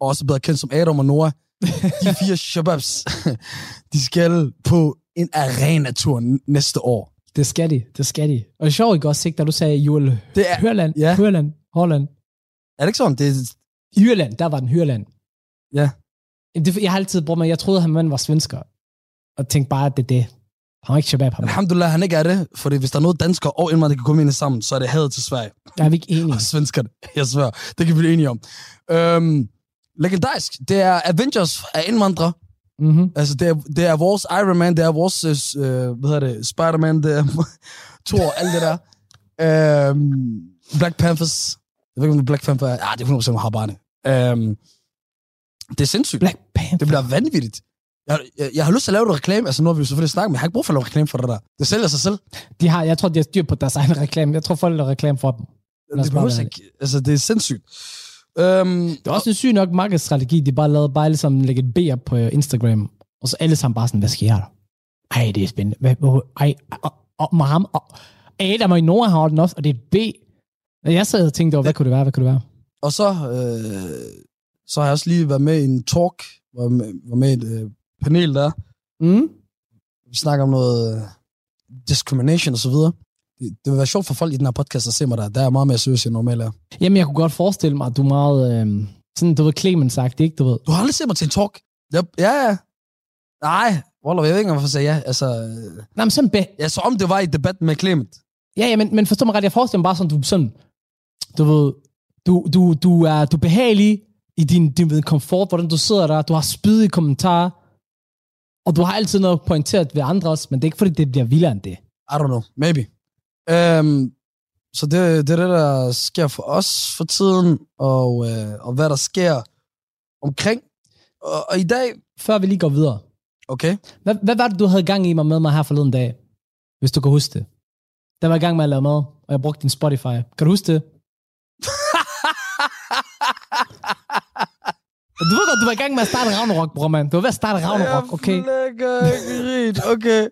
[SPEAKER 7] også bedre kendt som Adam og Noah, [laughs] de fire shababs, de skal på en arena-tur næste år.
[SPEAKER 1] Det skal de. Det skal de. Og det er sjovt, ikke også, ikke, da du sagde Joel
[SPEAKER 7] Det er,
[SPEAKER 1] Hørland.
[SPEAKER 7] Ja.
[SPEAKER 1] Hørland. Holland.
[SPEAKER 7] er det ikke sådan? Det er,
[SPEAKER 1] Hyrland, der var den Hyrland.
[SPEAKER 7] Ja.
[SPEAKER 1] Det, jeg har altid brugt mig, jeg troede, han mand var svensker. Og tænkte bare, at det er det. Han var ikke shabab, ham.
[SPEAKER 7] alhamdulillah, han ikke er det, fordi hvis der er noget danskere og indvandrere, der kan komme ind sammen, så er det hadet til Sverige.
[SPEAKER 1] Der er vi ikke enige. [laughs]
[SPEAKER 7] og svenskerne. Jeg svær. Det kan vi blive enige om. Øhm, legendarisk. Det er Avengers af indvandrere.
[SPEAKER 1] Mm-hmm.
[SPEAKER 7] Altså, det er, det er vores Iron Man, det er vores, øh, hvad hedder det, Spider-Man, det er [laughs] Thor, alt det der. Øhm, Black Panthers. Jeg ved ikke, om Black Panther er. Ja, det er 100% Habane. Øhm, det er sindssygt.
[SPEAKER 1] Black Panther.
[SPEAKER 7] Det bliver vanvittigt. Jeg, jeg, jeg har lyst til at lave noget reklame. Altså, nu har vi jo selvfølgelig snakket, men jeg har ikke brug for at lave reklame for det der. Det sælger sig selv.
[SPEAKER 1] De har, jeg tror, de har styr på deres egen reklame. Jeg tror, folk laver reklame for dem.
[SPEAKER 7] Det
[SPEAKER 1] være
[SPEAKER 7] ikke. Altså, det er sindssygt. Øhm,
[SPEAKER 1] Det er også en syg nok markedsstrategi. De bare lavede bare ligesom lægge et B op på Instagram. Og så alle sammen bare sådan, hvad sker der? Ej, det er spændende. Hvad, hvor, ej, og, og Mohammed, og Adam og Noah har den også, og det er et B. Og jeg sad og tænkte over, hvad kunne det være, hvad kunne det være?
[SPEAKER 7] Og så, øh, så har jeg også lige været med i en talk, var med, var med et øh, panel der.
[SPEAKER 1] Mm.
[SPEAKER 7] Vi snakker om noget øh, discrimination og så videre. Det, det vil være sjovt for folk i den her podcast at se mig der. Der er meget mere seriøs end normalt er.
[SPEAKER 1] Jamen, jeg kunne godt forestille mig, at du er meget, øh, sådan, du ved, Clemens sagt, ikke? Du ved.
[SPEAKER 7] Du har aldrig set mig til en talk? Ja, ja. ja. Nej, Wallah, jeg ved ikke, hvorfor jeg sagde ja. Altså,
[SPEAKER 1] Nej, men sådan, be-
[SPEAKER 7] jeg så om det var i debat med Clement.
[SPEAKER 1] ja, ja, men, men forstå mig ret, jeg forestiller mig bare sådan, du sådan, du ved, du, du, du, er, du er behagelig i din, din ved, komfort, hvordan du sidder der, du har spydige kommentarer, og du har altid noget pointeret ved andre også, men det er ikke fordi, det bliver vildere end det.
[SPEAKER 7] I don't know. Maybe. Um, så det, det er det, der sker for os for tiden, og, øh, og hvad der sker omkring. Og, og i dag,
[SPEAKER 1] Før vi lige går videre,
[SPEAKER 7] okay,
[SPEAKER 1] hvad, hvad var det, du havde gang i mig med mig her forleden dag, hvis du kan huske det? Der var i gang med at lave mad, og jeg brugte din Spotify. Kan du huske det? [laughs] Du ved godt, du var i gang med at starte Ragnarok, bror, mand. Du var ved at starte Ragnarok, okay?
[SPEAKER 7] Flækker, okay.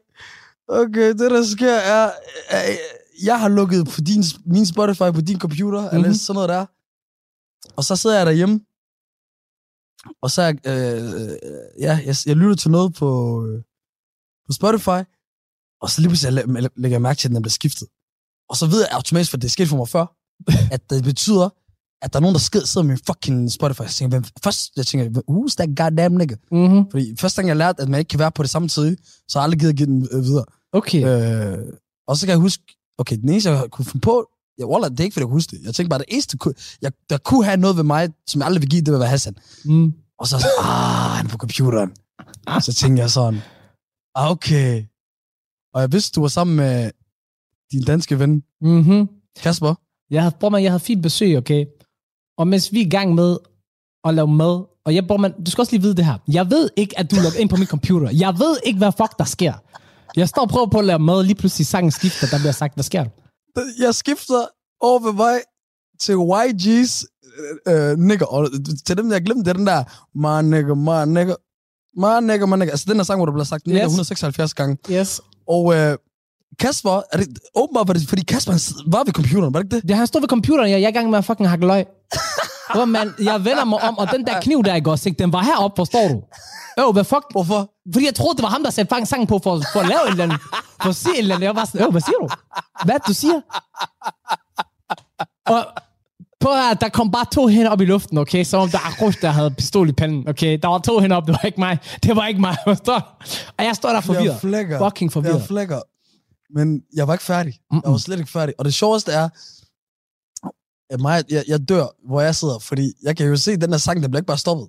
[SPEAKER 7] Okay, det der sker er, jeg har lukket på din, min Spotify på din computer, mm-hmm. eller
[SPEAKER 1] Mhm.
[SPEAKER 7] sådan noget der. Og så sidder jeg derhjemme, og så er jeg, øh, ja, jeg, jeg lytter til noget på, øh, på Spotify, og så lige pludselig læ- læ- lægger jeg mærke til, at den bliver skiftet. Og så ved jeg automatisk, for det er sket for mig før, [laughs] at det betyder, at der er nogen, der skid- sidder med min fucking Spotify. Så tænker, jeg, hvem, først jeg tænker, who's that goddamn nigga?
[SPEAKER 1] Mm-hmm.
[SPEAKER 7] Fordi første gang, jeg lærte, at man ikke kan være på det samme tid, så har jeg aldrig givet give den øh, videre.
[SPEAKER 1] Okay.
[SPEAKER 7] Øh, og så kan jeg huske, okay, den eneste, jeg kunne finde på, ja, Wallah, det er ikke, fordi jeg kunne huske det. Jeg tænkte bare, det eneste, jeg, der kunne have noget ved mig, som jeg aldrig vil give, det vil være Hassan.
[SPEAKER 1] Mm.
[SPEAKER 7] Og så, ah, han er på computeren. Så tænkte jeg sådan, ah, okay. Og jeg vidste, du var sammen med din danske ven,
[SPEAKER 1] Mm-hmm.
[SPEAKER 7] Kasper.
[SPEAKER 1] Jeg havde, bror, man, jeg havde fint besøg, okay? Og mens vi er i gang med at lave mad, og jeg, bror, man, du skal også lige vide det her. Jeg ved ikke, at du logger ind på min computer. Jeg ved ikke, hvad fuck der sker. Jeg står og prøver på at lave mad, lige pludselig sangen skifter, der bliver sagt, hvad sker der?
[SPEAKER 7] Jeg skifter over ved mig til YG's øh, øh, nigger. Og til dem, jeg glemte, det er den der, my nigga, my nigga, my nigga, my nigga. Altså den der sang, hvor der bliver sagt nigga
[SPEAKER 1] Yes.
[SPEAKER 7] 176 gange.
[SPEAKER 1] Yes.
[SPEAKER 7] Og øh, Kasper, er det, åbenbart var det, fordi Kasper han var ved computeren, var det ikke det?
[SPEAKER 1] Det han stod ved computeren, jeg, jeg er i gang med at fucking hakke løg. [laughs] Hvor man, jeg vender mig om, og den der kniv der, ikke også, ikke? den var heroppe, forstår du? Øv, hvad fuck?
[SPEAKER 7] Hvorfor?
[SPEAKER 1] Fordi jeg troede, det var ham, der satte fang sangen på for, for at lave et eller andet. For at sige et eller andet. Jeg var sådan, hvad siger du? Hvad du siger? Og på her, der kom bare to hænder op i luften, okay? Som om der er Rush, der havde pistol i panden, okay? Der var to hænder op, det var ikke mig. Det var ikke mig, forstår? Og jeg står der
[SPEAKER 7] Jeg
[SPEAKER 1] forvirret.
[SPEAKER 7] flækker.
[SPEAKER 1] Fucking forvirret.
[SPEAKER 7] Jeg flækker. Men jeg var ikke færdig. Jeg var slet ikke færdig. Og det sjoveste er, at mig, jeg, jeg dør, hvor jeg sidder, fordi jeg kan jo se, at den der sang, den bliver ikke bare stoppet.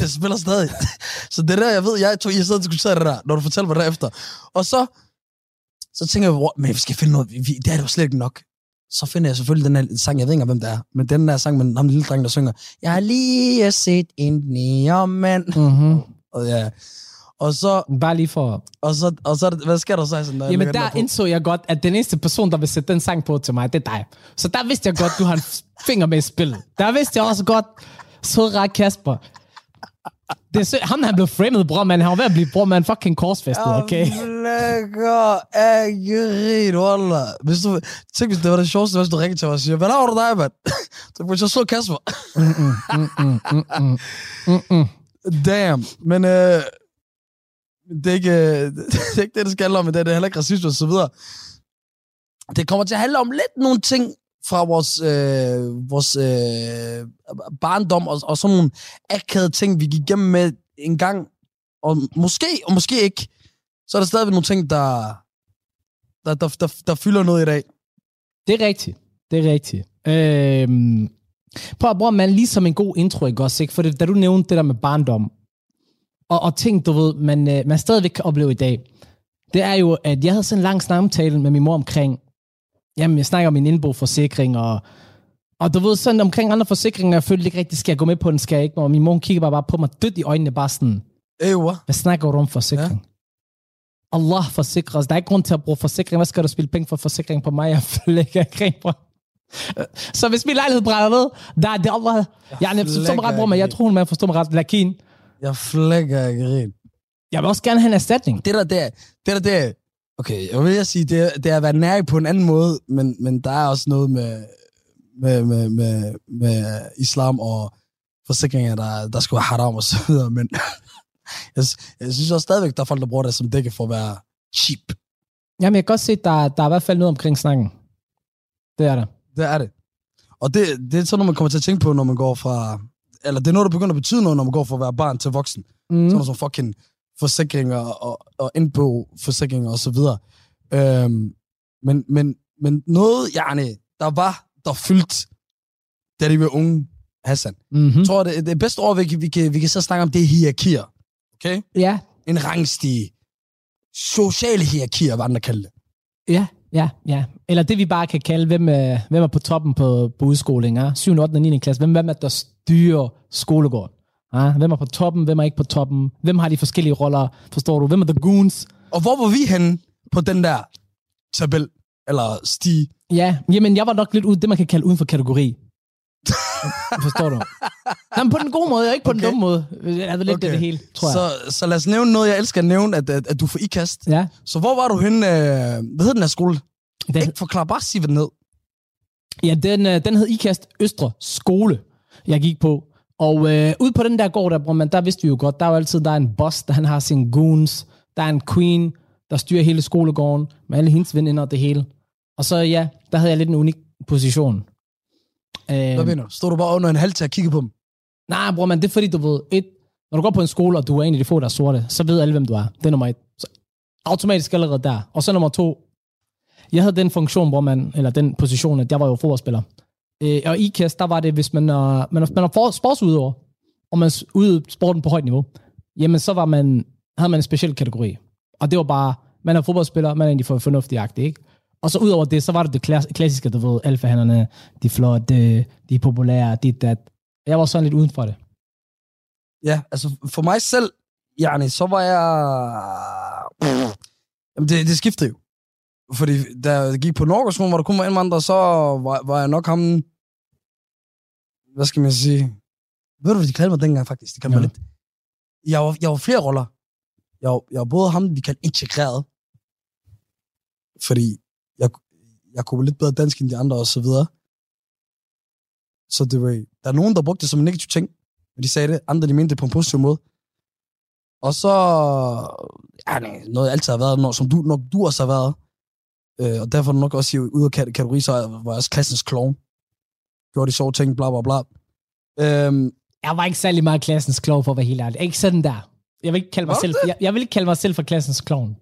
[SPEAKER 7] Den spiller stadig. [laughs] så det er der, jeg ved, jeg, tog, jeg sidder og diskuterer det der, når du fortæller mig det efter. Og så, så tænker jeg, "Hvor- men vi skal finde noget, vi, det er det jo slet ikke nok. Så finder jeg selvfølgelig den her sang, jeg ved ikke, hvem det er, men den der sang med ham lille dreng, der synger, jeg har lige set en neonmand.
[SPEAKER 1] Mm-hmm.
[SPEAKER 7] Og ja, og så,
[SPEAKER 1] Bare lige for...
[SPEAKER 7] og så, og så, det- hvad sker der så? Sådan, jeg
[SPEAKER 1] Jamen, der
[SPEAKER 7] på?
[SPEAKER 1] indså jeg godt, at den eneste person, der vil sætte den sang på til mig, det er dig. Så der vidste jeg godt, du har en finger med i spillet. Der vidste jeg også godt, så ret Kasper. Det er sø- ham, han blev framed, bror, man. Han var ved at blive bror, man. Fucking korsfæstet, okay?
[SPEAKER 7] Jeg flækker af grin, wallah. Hvis du, tænk, hvis det var det sjoveste, hvis du ringede til mig og siger, hvad laver du dig, mand? [laughs] Så kunne jeg så Kasper. Damn. Men øh, det, er ikke, øh, [laughs] det er ikke det, det skal handle om, men det det er heller ikke racisme og så videre. Det kommer til at handle om lidt nogle ting fra vores, øh, vores øh, barndom, og, og sådan nogle akavede ting, vi gik igennem med en gang, og måske, og måske ikke, så er der stadigvæk nogle ting, der, der, der, der, der fylder noget i dag.
[SPEAKER 1] Det er rigtigt. Det er rigtigt. Øhm, prøv at bruge man lige som en god intro, ikke også? Ikke? For det, da du nævnte det der med barndom, og, og ting, du ved, man, øh, man stadigvæk kan opleve i dag, det er jo, at jeg havde sådan en lang samtale med min mor omkring, jamen, jeg snakker om min indboforsikring, og, og du ved, sådan omkring andre forsikringer, jeg følte ikke rigtig, skal jeg gå med på den, skal jeg ikke? Og min mor kigger bare, bare på mig dødt i øjnene, bare sådan,
[SPEAKER 7] Ewa.
[SPEAKER 1] hvad snakker du om forsikring? Ja. Allah forsikrer os. Der er ikke grund til at bruge forsikring. Hvad skal du spille penge for forsikring på mig? Jeg flækker grin på. Så hvis min lejlighed brænder ned, der er det Allah. Jeg er forstår mig ret, bror, men jeg tror, man forstår mig ret. Lakin.
[SPEAKER 7] Jeg flækker grin.
[SPEAKER 1] Jeg vil også gerne have en erstatning.
[SPEAKER 7] Det der, det er, det der, det okay, jeg vil sige, det er, det er at være nær på en anden måde, men, men der er også noget med, med, med, med, med islam og forsikringer, der, der skulle være haram og så videre, men [laughs] jeg, jeg synes også stadigvæk, der er folk, der bruger det som dække for at være cheap.
[SPEAKER 1] Jamen, jeg kan godt se, at der, der er i hvert fald noget omkring snakken. Det er der.
[SPEAKER 7] Det er det. Og det, det er sådan noget, man kommer til at tænke på, når man går fra... Eller det er noget, der begynder at betyde noget, når man går fra at være barn til voksen. Mm. Sådan noget som fucking forsikringer og, og indbo-forsikringer og så videre. Øhm, men, men, men noget, Jarne, der var, der fyldt, da de var unge, Hassan.
[SPEAKER 1] Mm-hmm.
[SPEAKER 7] Jeg tror, det, det bedste ord, vi kan, vi kan, vi kan så snakke om, det er hierarkier. Okay?
[SPEAKER 1] Ja,
[SPEAKER 7] En rangstige. Sociale hierarkier, hvad andre kalder det.
[SPEAKER 1] ja, ja, ja. Eller det, vi bare kan kalde, hvem er, hvem er på toppen på, på udskolingen. Ja? 7., 8. og 9. klasse. Hvem, hvem er der styrer skolegården? Ja? Hvem er på toppen? Hvem er ikke på toppen? Hvem har de forskellige roller? Forstår du? Hvem er the goons?
[SPEAKER 7] Og hvor var vi henne på den der tabel, eller stige?
[SPEAKER 1] Ja, jamen jeg var nok lidt ud, det man kan kalde uden for kategori. [laughs] Forstår du? Jamen på den gode måde, og ikke på okay. den dumme måde. Jeg er lidt okay. Det, det hele, tror jeg.
[SPEAKER 7] Så, så lad os nævne noget, jeg elsker at nævne, at, at, at du får ikast.
[SPEAKER 1] Ja,
[SPEAKER 7] Så hvor var du henne? Øh, hvad hed den her skole?
[SPEAKER 1] den,
[SPEAKER 7] Ikke forklar, bare sig, hvad den hed.
[SPEAKER 1] ja den, øh, den hed IKAST Østre Skole, jeg gik på. Og øh, ude på den der gård der, bror, man, der vidste vi jo godt, der er jo altid der er en boss, der han har sine goons. Der er en queen, der styrer hele skolegården, med alle hendes veninder og det hele. Og så ja, der havde jeg lidt en unik position.
[SPEAKER 7] Hvad
[SPEAKER 1] Øh,
[SPEAKER 7] mener du? Stod du bare under en halv til at kigge på dem?
[SPEAKER 1] Nej, bror, men det er fordi, du ved, et, når du går på en skole, og du er en af de få, der er sorte, så ved alle, hvem du er. Det er nummer et. Så automatisk allerede der. Og så nummer to, jeg havde den funktion, hvor man, eller den position, at jeg var jo fodboldspiller. Øh, og i IKAST, der var det, hvis man er, man er, man er for, sportsudøver, og man udøvede sporten på højt niveau, jamen så var man, havde man en speciel kategori. Og det var bare, man er fodboldspiller, man er egentlig for fornuftig ikke? Og så ud over det, så var det det klassiske, du ved, alfahanderne, de er flotte, de er populære, dit, dat. Jeg var sådan lidt uden for det.
[SPEAKER 7] Ja, altså for mig selv, Jarni, så var jeg... Jamen, det, det skiftede jo. Fordi da jeg gik på Norgeskolen, hvor der kun var indvandrere, så var, var jeg nok ham... Hvad skal man sige? Ved du, hvad de kaldte mig dengang, faktisk? Det kan man
[SPEAKER 1] Ja.
[SPEAKER 7] lidt. Jeg var, jeg var flere roller. Jeg var, jeg var både ham, vi kaldte integreret. fordi jeg, jeg kunne lidt bedre dansk end de andre og så videre. Så det var, der er nogen, der brugte det som en negativ ting, men de sagde det, andre de mente det på en positiv måde. Og så, ja, nej, noget jeg altid har været, når, som du, når du også har været, øh, og derfor er nok også ude af kate- kategori, så var jeg også klassens klovn. Gjorde de sjove ting, bla bla bla. Øhm,
[SPEAKER 1] Jeg var ikke særlig meget klassens klovn, for at være helt ærlig. Ikke sådan der. Jeg vil ikke kalde mig, selv, jeg, jeg vil ikke kalde mig selv for klassens klovn.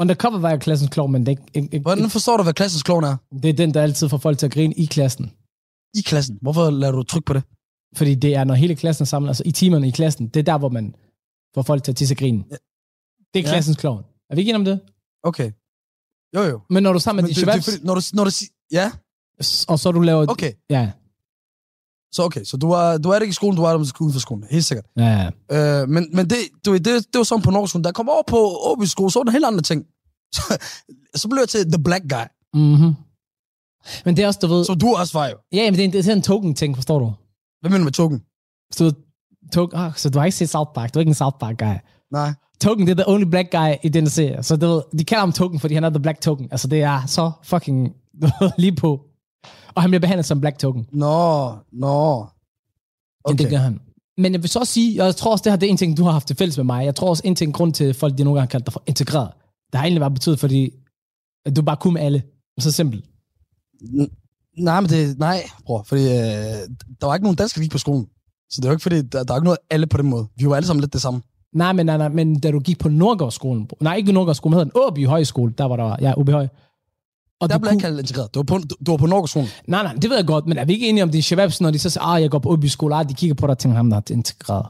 [SPEAKER 1] Undercover var jeg klassens klovn, men det er, ikke, ikke, ikke,
[SPEAKER 7] hvordan forstår du, hvad klassens klovn er?
[SPEAKER 1] det er den, der altid får folk til at grine i klassen.
[SPEAKER 7] I klassen. Hvorfor lader du tryk på det?
[SPEAKER 1] Fordi det er, når hele klassen er samlet, altså i timerne i klassen, det er der, hvor man får folk til at tisse og grine. Det er
[SPEAKER 7] Ja.
[SPEAKER 1] klassens klovn. Er vi ikke enige om det?
[SPEAKER 7] Okay. Jo, jo.
[SPEAKER 1] Men når du er sammen med
[SPEAKER 7] det, det, er
[SPEAKER 1] shababs,
[SPEAKER 7] når du, når du siger, ja,
[SPEAKER 1] og så du laver...
[SPEAKER 7] okay.
[SPEAKER 1] Ja,
[SPEAKER 7] Så okay, så du er, du er ikke i skolen, du er der uden for skolen. Helt sikkert.
[SPEAKER 1] ja,
[SPEAKER 7] Øh, men men det, du, det, det var sådan på Norgeskolen. Da jeg kom over på Åby skole, så var der helt andre ting. [laughs] Så, så blev jeg til the black guy.
[SPEAKER 1] Mhm. Men det er også, du ved...
[SPEAKER 7] Så du også var jo.
[SPEAKER 1] Ja, men det er, en- det er en token-ting, forstår du?
[SPEAKER 7] Hvad mener du med token?
[SPEAKER 1] Så, token, ah, så du har ikke set South Park. Du er ikke en South Park-guy.
[SPEAKER 7] Nej.
[SPEAKER 1] Token, det er the only black guy i den serie. Så du ved, de kalder ham Token, fordi han er the black token. Altså, det er så fucking [laughs] lige på. Og han bliver behandlet som black token.
[SPEAKER 7] Nå, nå.
[SPEAKER 1] Okay.
[SPEAKER 7] Okay.
[SPEAKER 1] Det gør han. Men jeg vil så også sige, og jeg tror også, det her det er en ting, du har haft til fælles med mig. Jeg tror også, en ting, grund til, folk de nogle gange kaldt dig for integreret, det har egentlig været betydet, fordi at du bare kunne med alle. Så simpelt.
[SPEAKER 7] N- Nej, men det, nej, bror, fordi øh, der var ikke nogen danskere, der gik på skolen. Så det var ikke fordi, der, der er ikke noget alle på den måde. Vi var alle sammen lidt det samme.
[SPEAKER 1] Nej, men, nej, nej, men da du gik på Nordgårdsskolen, nej, ikke Nordgårdsskolen, men hedder den Åby Højskole, der var der, ja, Åby Høj. Og
[SPEAKER 7] Der blev jeg ikke kaldt integreret. Du var på, du, du var på Norgeskolen.
[SPEAKER 1] Nej, nej, det ved jeg godt, men er vi ikke enige om de shababs, når de så siger, ah, jeg går på Åby skole, ah, de kigger på dig og tænker, ham der er integreret.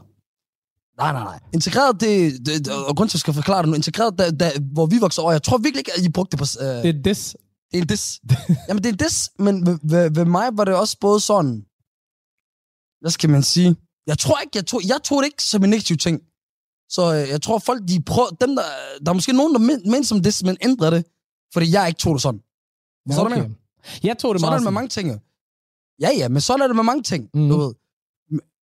[SPEAKER 7] Nej, nej, nej. Integreret, det, det, det og grund til, at jeg skal forklare det nu, integreret, da, da, hvor vi voksede over, jeg tror virkelig ikke, at I brugte det på... Øh,
[SPEAKER 1] Det er this.
[SPEAKER 7] Det er en dis. [laughs] Jamen, det er en men ved, ved, ved mig var det også både sådan... Hvad skal man sige? Jeg tror ikke, jeg tog, jeg tog det ikke som en negativ ting. Så øh, jeg tror, folk, de prøver... Dem, der, der er måske nogen, der mente som dis, men ændrede det. Fordi jeg ikke tog det sådan.
[SPEAKER 1] Ja,
[SPEAKER 7] Sådan er det.
[SPEAKER 1] Jeg tog det
[SPEAKER 7] Sådan er
[SPEAKER 1] meget
[SPEAKER 7] det med mange ting. Ja, ja, men sådan er det med mange ting.
[SPEAKER 1] Mhm.
[SPEAKER 7] Mm. Du ved.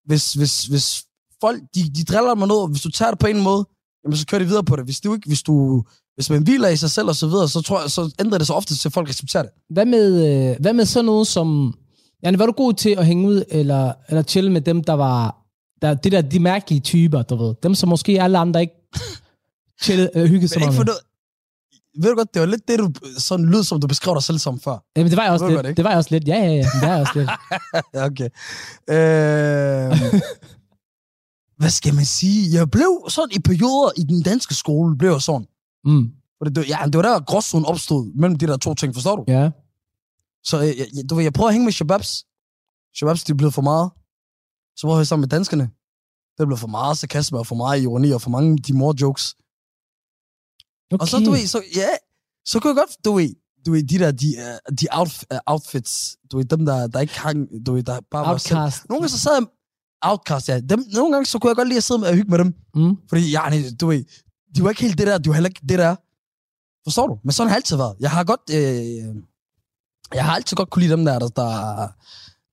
[SPEAKER 7] Hvis, hvis, hvis folk, de, de driller mig noget, og hvis du tager det på en måde, jamen så kører de videre på det. Hvis du ikke, hvis du, hvis man hviler i sig selv og så videre, så tror jeg, så ændrer det sig ofte til, at folk accepterer det.
[SPEAKER 1] Hvad med, øh, hvad med sådan noget som... Janne, var du god til at hænge ud, eller, eller chille med dem, der var... Der, det der, de mærkelige typer, du ved. Dem, som måske alle andre ikke [laughs] chillede, øh, hyggede
[SPEAKER 7] Men
[SPEAKER 1] meget med.
[SPEAKER 7] ved du godt, det var lidt det, du sådan lyd, som du beskrev dig selv som før.
[SPEAKER 1] Jamen, det var jeg også lidt.
[SPEAKER 7] godt, ikke?
[SPEAKER 1] Det var jeg også lidt. Ja, ja, ja. Det var jeg også lidt. [laughs]
[SPEAKER 7] Okay. Øh, [laughs] hvad skal man sige? Jeg blev sådan i perioder i den danske skole, blev jeg sådan.
[SPEAKER 1] Mm.
[SPEAKER 7] For det, ja, det var der, gråzonen opstod mellem de der to ting, forstår du?
[SPEAKER 1] Ja.
[SPEAKER 7] Så øh, jeg, jeg, du ved, jeg prøver at hænge med shababs. Shababs, de er blevet for meget. Så prøver jeg sammen med danskerne. Det blevet for meget sarkasme og for meget ironi og for mange de mor jokes.
[SPEAKER 1] Okay.
[SPEAKER 7] Og så, du ved, så, ja, så kunne jeg godt, du ved, du ved, de der, de, uh, de outf, uh, outfits, du ved, dem der, der ikke hang, du ved, der bare var selv.
[SPEAKER 1] Outcast.
[SPEAKER 7] Nogle gange så sad jeg, outcast, ja, dem, nogle gange så kunne jeg godt lide at sidde med og hygge med dem,
[SPEAKER 1] Mm.
[SPEAKER 7] fordi, ja, nej, du ved, de var ikke helt det der, de var heller ikke det der. Forstår du? Men sådan har jeg altid været. Jeg har godt, øh, jeg har altid godt kunne lide dem der, der, der,